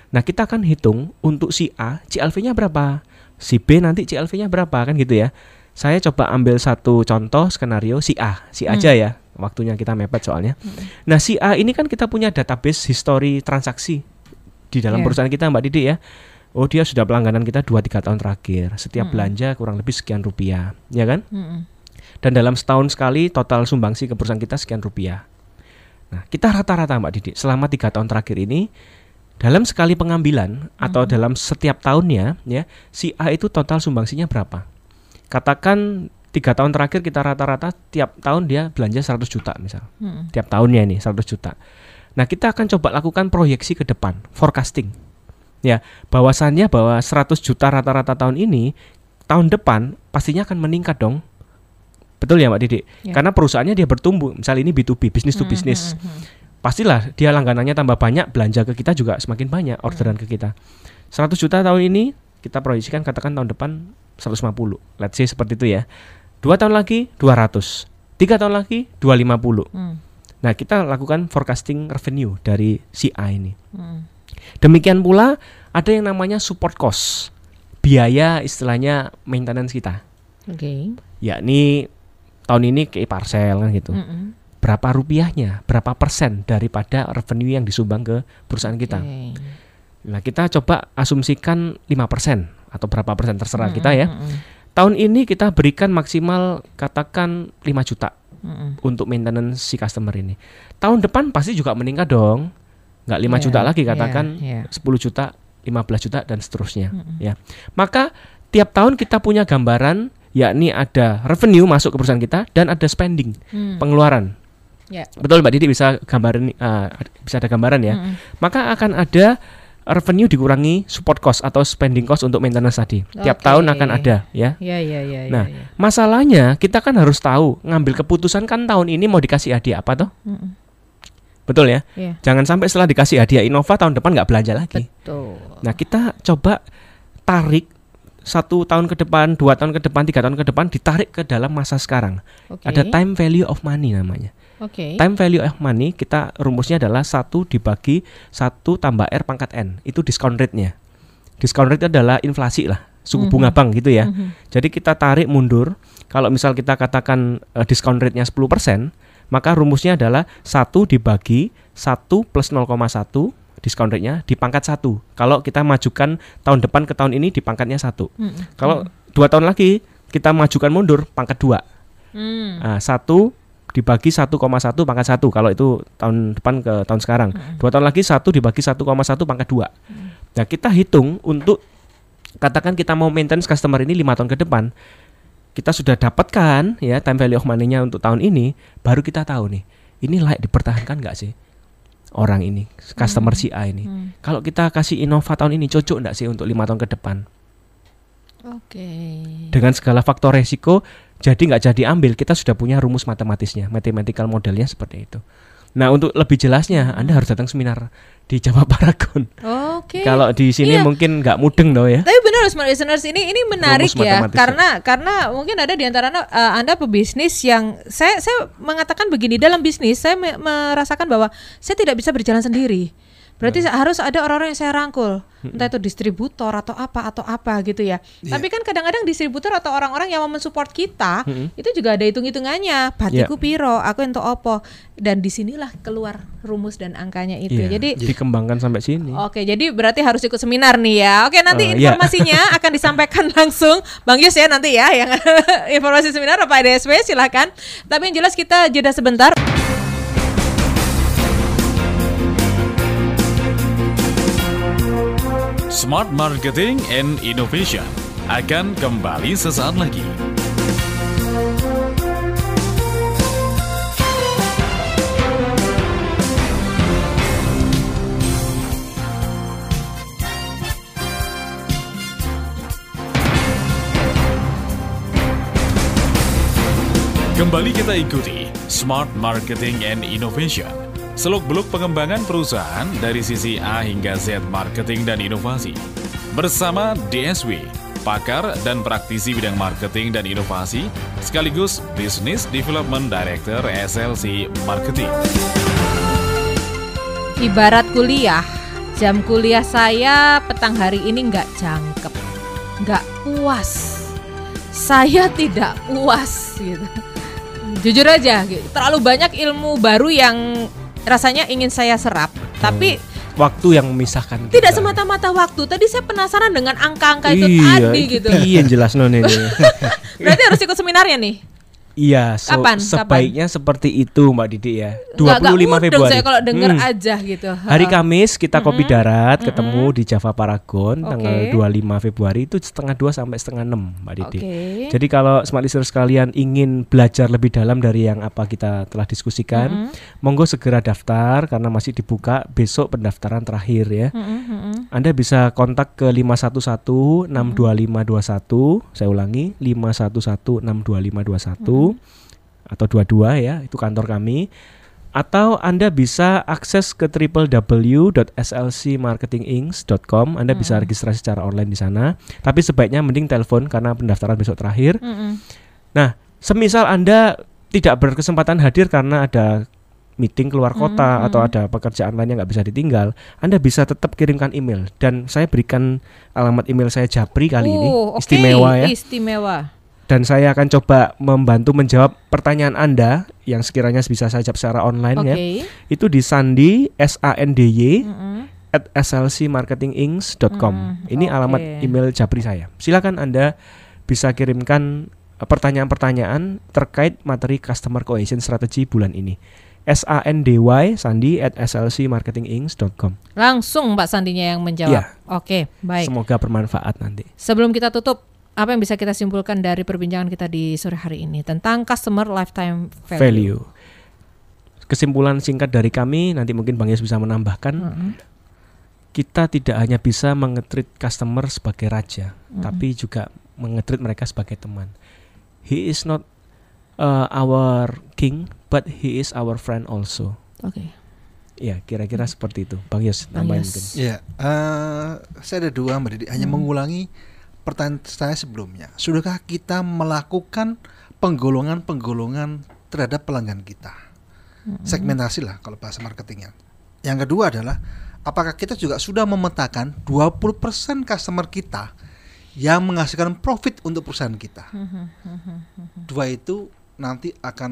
Speaker 3: Nah kita akan hitung untuk si A CLV-nya berapa, si B nanti CLV-nya berapa kan gitu ya. Saya coba ambil satu contoh skenario si A, si aja ya waktunya kita mepet soalnya. Nah si A ini kan kita punya database history transaksi di dalam
Speaker 2: Iya.
Speaker 3: perusahaan kita Mbak Didi ya. Oh dia sudah pelangganan kita 2-3 tahun terakhir. Setiap
Speaker 2: Mm.
Speaker 3: belanja kurang lebih sekian rupiah, ya kan?
Speaker 2: Mm-mm.
Speaker 3: dan dalam setahun sekali total sumbangsi ke perusahaan kita sekian rupiah. Nah, kita rata-rata Mbak Didi selama tiga tahun terakhir ini dalam sekali pengambilan atau dalam setiap tahunnya ya si A itu total sumbangsinya berapa? Katakan tiga tahun terakhir kita rata-rata tiap tahun dia belanja 100 juta misal
Speaker 2: Mm-mm.
Speaker 3: tiap tahunnya ini 100 juta. Nah, kita akan coba lakukan proyeksi ke depan, forecasting. Ya, bahwasannya bahwa 100 juta rata-rata tahun ini tahun depan pastinya akan meningkat dong. Betul ya Mbak Didi?
Speaker 2: Ya.
Speaker 3: Karena perusahaannya dia bertumbuh. Misal ini B2B, business to
Speaker 2: Mm,
Speaker 3: business.
Speaker 2: mm, mm, mm.
Speaker 3: Pastilah dia langganannya tambah banyak, belanja ke kita juga semakin banyak orderan ke kita. 100 juta tahun ini kita proyeksikan katakan tahun depan 150. Let's say seperti itu ya. Dua tahun lagi 200. Tiga tahun lagi 250.
Speaker 2: Mm,
Speaker 3: Nah, kita lakukan forecasting revenue dari si A ini.
Speaker 2: mm.
Speaker 3: Demikian pula ada yang namanya support cost. Biaya istilahnya maintenance kita.
Speaker 2: Oke.
Speaker 3: Yakni tahun ini ke parcel kan gitu.
Speaker 2: Mm-mm.
Speaker 3: Berapa rupiahnya, berapa persen daripada revenue yang disumbang ke perusahaan kita.
Speaker 2: Oke.
Speaker 3: Nah, kita coba asumsikan 5% atau berapa persen terserah
Speaker 2: Mm-mm,
Speaker 3: kita ya.
Speaker 2: mm-mm,
Speaker 3: Tahun ini kita berikan maksimal katakan 5 juta
Speaker 2: mm-mm.
Speaker 3: untuk maintenance si customer ini. Tahun depan pasti juga meningkat dong. Nggak 5
Speaker 2: Iya,
Speaker 3: juta lagi
Speaker 2: iya,
Speaker 3: katakan
Speaker 2: iya.
Speaker 3: 10 juta, 15 juta dan seterusnya
Speaker 2: Mm-mm.
Speaker 3: ya. Maka tiap tahun kita punya gambaran yakni ada revenue masuk ke perusahaan kita dan ada spending,
Speaker 2: Mm.
Speaker 3: pengeluaran.
Speaker 2: Ya.
Speaker 3: Betul Mbak Didi bisa gambaran uh, bisa ada gambaran ya.
Speaker 2: Mm-mm.
Speaker 3: Maka akan ada revenue dikurangi support cost atau spending cost untuk maintenance tadi. Tiap
Speaker 2: Oke.
Speaker 3: tahun akan ada ya.
Speaker 2: Ya, ya, ya,
Speaker 3: Nah,
Speaker 2: ya, ya.
Speaker 3: Masalahnya kita kan harus tahu ngambil keputusan kan tahun ini mau dikasih hadiah apa toh?
Speaker 2: Mm-mm.
Speaker 3: Betul ya?
Speaker 2: Iya.
Speaker 3: Jangan sampai setelah dikasih hadiah Innova tahun depan nggak belanja lagi.
Speaker 2: Betul.
Speaker 3: Nah kita coba tarik satu tahun ke depan, dua tahun ke depan, tiga tahun ke depan ditarik ke dalam masa sekarang.
Speaker 2: Oke.
Speaker 3: Ada time value of money namanya.
Speaker 2: Oke.
Speaker 3: Time value of money kita rumusnya adalah satu dibagi satu tambah r pangkat n itu discount rate-nya. Discount rate adalah inflasi lah, suku bunga bank gitu ya.
Speaker 2: Mhm.
Speaker 3: Jadi kita tarik mundur. Kalau misal kita katakan eh, discount rate-nya 10%, maka rumusnya adalah satu dibagi satu plus 0,1 discount rate-nya di pangkat satu. Kalau kita majukan tahun depan ke tahun ini di pangkatnya satu.
Speaker 2: Mm-mm.
Speaker 3: Kalau dua tahun lagi kita majukan mundur pangkat dua.
Speaker 2: Mm.
Speaker 3: Nah, satu dibagi 1,1 pangkat satu. Kalau itu tahun depan ke tahun sekarang. Dua tahun lagi satu dibagi 1,1 pangkat dua. Nah kita hitung untuk katakan kita mau maintenance customer ini lima tahun ke depan. Kita sudah dapatkan ya time value of money-nya untuk tahun ini, baru kita tahu nih, ini layak dipertahankan nggak sih orang ini, customer si A ini.
Speaker 2: Hmm.
Speaker 3: Kalau kita kasih Innova tahun ini cocok nggak sih untuk lima tahun ke depan?
Speaker 2: Oke.
Speaker 3: Dengan segala faktor resiko, jadi nggak jadi ambil, kita sudah punya rumus matematisnya, mathematical modelnya seperti itu. Nah, untuk lebih jelasnya Anda harus datang seminar di Java Paragon.
Speaker 2: Oke.
Speaker 3: Kalau di sini
Speaker 2: Iya.
Speaker 3: mungkin nggak mudeng loh ya.
Speaker 2: Tapi benar smart listeners ini ini menarik
Speaker 3: Rumus
Speaker 2: ya karena karena mungkin ada di antara anda, eh, anda pebisnis yang saya saya mengatakan begini dalam bisnis saya me- merasakan bahwa saya tidak bisa berjalan sendiri. Berarti
Speaker 3: Hmm.
Speaker 2: harus ada orang-orang yang saya rangkul, entah itu distributor atau apa atau apa gitu ya.
Speaker 3: Iya.
Speaker 2: Tapi kan kadang-kadang distributor atau orang-orang yang mau mensupport kita
Speaker 3: Hmm.
Speaker 2: itu juga ada hitung-hitungannya. Batiku piro, aku untuk opo, dan di sinilah keluar rumus dan angkanya itu.
Speaker 3: Iya,
Speaker 2: Jadi
Speaker 3: dikembangkan sampai sini.
Speaker 2: Oke, jadi berarti harus ikut seminar nih ya. Oke, nanti
Speaker 3: iya.
Speaker 2: informasinya akan disampaikan langsung Bang Yus ya nanti ya yang informasi seminar Pak DSW silahkan. Tapi yang jelas kita jeda sebentar.
Speaker 1: Smart Marketing and Innovation akan kembali sesaat lagi. Kembali kita ikuti Smart Marketing and Innovation. Seluk-beluk pengembangan perusahaan dari sisi A hingga Z marketing dan inovasi. Bersama DSW, pakar dan praktisi bidang marketing dan inovasi, sekaligus Business Development Director SLC Marketing.
Speaker 2: Ibarat kuliah, jam kuliah saya petang hari ini nggak jangkep, nggak puas. Saya tidak puas gitu. Jujur aja, gitu. terlalu banyak ilmu baru yang rasanya ingin saya serap, tapi
Speaker 3: Waktu yang memisahkan kita.
Speaker 2: tidak semata-mata waktu. Tadi saya penasaran dengan angka-angka itu
Speaker 3: iya,
Speaker 2: tadi
Speaker 3: itu
Speaker 2: gitu.
Speaker 3: Iya, jelas non ini.
Speaker 2: Berarti harus ikut seminarnya nih.
Speaker 3: Iya, so-
Speaker 2: Kapan?
Speaker 3: sebaiknya seperti itu Mbak Didi ya.
Speaker 2: Nggak-
Speaker 3: 25
Speaker 2: nggak mudeng
Speaker 3: Februari.
Speaker 2: saya kalau denger
Speaker 3: Hmm.
Speaker 2: aja gitu.
Speaker 3: Hari
Speaker 2: Ha.
Speaker 3: Kamis kita kopi darat ketemu di Java Paragon
Speaker 2: Oke.
Speaker 3: tanggal 25 Februari itu setengah dua sampai setengah enam Mbak Didi.
Speaker 2: Oke.
Speaker 3: Jadi kalau smart listeners sekalian ingin belajar lebih dalam dari yang apa kita telah diskusikan, monggo segera daftar karena masih dibuka besok pendaftaran terakhir ya.
Speaker 2: Mm-mm, mm-mm.
Speaker 3: Anda bisa kontak ke 511 62521. Saya ulangi 511 62521 atau 22 ya, itu kantor kami. Atau Anda bisa akses ke www.slcmarketinginc.com. Anda bisa registrasi secara online di sana. Tapi sebaiknya mending telepon karena pendaftaran besok terakhir.
Speaker 2: Mm-mm.
Speaker 3: Nah, semisal Anda tidak berkesempatan hadir karena ada meeting keluar kota atau ada pekerjaan lain yang nggak bisa ditinggal, Anda bisa tetap kirimkan email dan saya berikan alamat email saya Japri kali ini
Speaker 2: Oh, oke.
Speaker 3: istimewa ya.
Speaker 2: Istimewa.
Speaker 3: Dan saya akan coba membantu menjawab pertanyaan Anda yang sekiranya bisa saya jawab secara online
Speaker 2: Oke.
Speaker 3: ya. Itu di Sandi S A N D Y
Speaker 2: Mm-mm.
Speaker 3: at slcmarketinginc.com.
Speaker 2: Mm,
Speaker 3: Ini
Speaker 2: oke.
Speaker 3: alamat email Japri saya. Silakan Anda bisa kirimkan eh, pertanyaan-pertanyaan terkait materi customer cohesion strategy bulan ini. S A N D Y Sandi at slcmarketinginc.com.
Speaker 2: Langsung Mbak Sandinya yang menjawab.
Speaker 3: Iya.
Speaker 2: Oke, baik.
Speaker 3: Semoga bermanfaat nanti.
Speaker 2: Sebelum kita tutup, apa yang bisa kita simpulkan dari perbincangan kita di sore hari ini tentang customer lifetime value?
Speaker 3: Value. Kesimpulan singkat dari kami nanti mungkin Bang Yes bisa menambahkan. Kita tidak hanya bisa mengetrit customer sebagai raja, tapi juga mengetrit mereka sebagai teman. He is not uh, our king, but he is our friend also.
Speaker 2: Oke.
Speaker 3: Ya, kira-kira seperti itu. Bang Yos,
Speaker 2: Bang
Speaker 3: nambahin mungkin.
Speaker 4: Ya, eh, saya ada dua Mbak Didi. Hanya mengulangi pertanyaan saya sebelumnya. Sudahkah kita melakukan penggolongan-penggolongan terhadap pelanggan kita? Segmentasi lah kalau bahasa marketingnya. Yang kedua adalah apakah kita juga sudah memetakan 20% customer kita yang menghasilkan profit untuk perusahaan kita? Dua itu nanti akan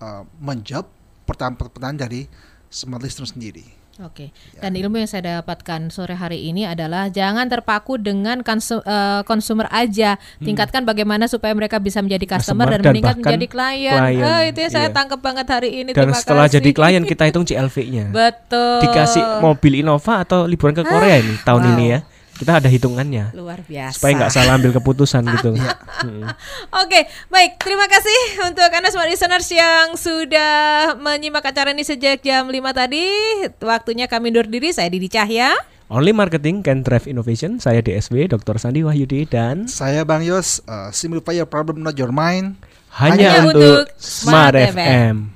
Speaker 4: eh, menjawab pertanyaan-pertanyaan dari smart listener sendiri.
Speaker 2: Oke.
Speaker 3: Ya.
Speaker 2: Dan ilmu yang saya dapatkan sore hari ini adalah jangan terpaku dengan konsu- eh, aja. Tingkatkan bagaimana supaya mereka bisa menjadi customer,
Speaker 3: Hmm. Customer
Speaker 2: dan,
Speaker 3: dan
Speaker 2: meningkat menjadi klien.
Speaker 3: klien.
Speaker 2: Oh, itu yang saya
Speaker 3: Iya.
Speaker 2: tangkap banget hari ini.
Speaker 3: Dan
Speaker 2: Terima
Speaker 3: setelah
Speaker 2: kasih.
Speaker 3: jadi klien kita hitung CLV-nya.
Speaker 2: Betul.
Speaker 3: Dikasih mobil Innova atau liburan ke Korea ini tahun
Speaker 2: wow.
Speaker 3: ini ya. Kita ada hitungannya.
Speaker 2: luar biasa.
Speaker 3: Supaya nggak salah ambil keputusan gitu. Mm.
Speaker 2: Oke, baik. Terima kasih untuk Anda semua listeners yang sudah menyimak acara ini sejak jam 5 tadi. Waktunya kami undur diri. Saya Didi Cahya.
Speaker 3: Only marketing can drive innovation. Saya DSW Dr. Sandi Wahyudi dan
Speaker 4: Saya Bang Yos, uh, simplify your problem not your mind.
Speaker 3: hanya,
Speaker 2: Hanya
Speaker 3: untuk
Speaker 2: untuk
Speaker 3: Smart
Speaker 2: Smart
Speaker 3: FM.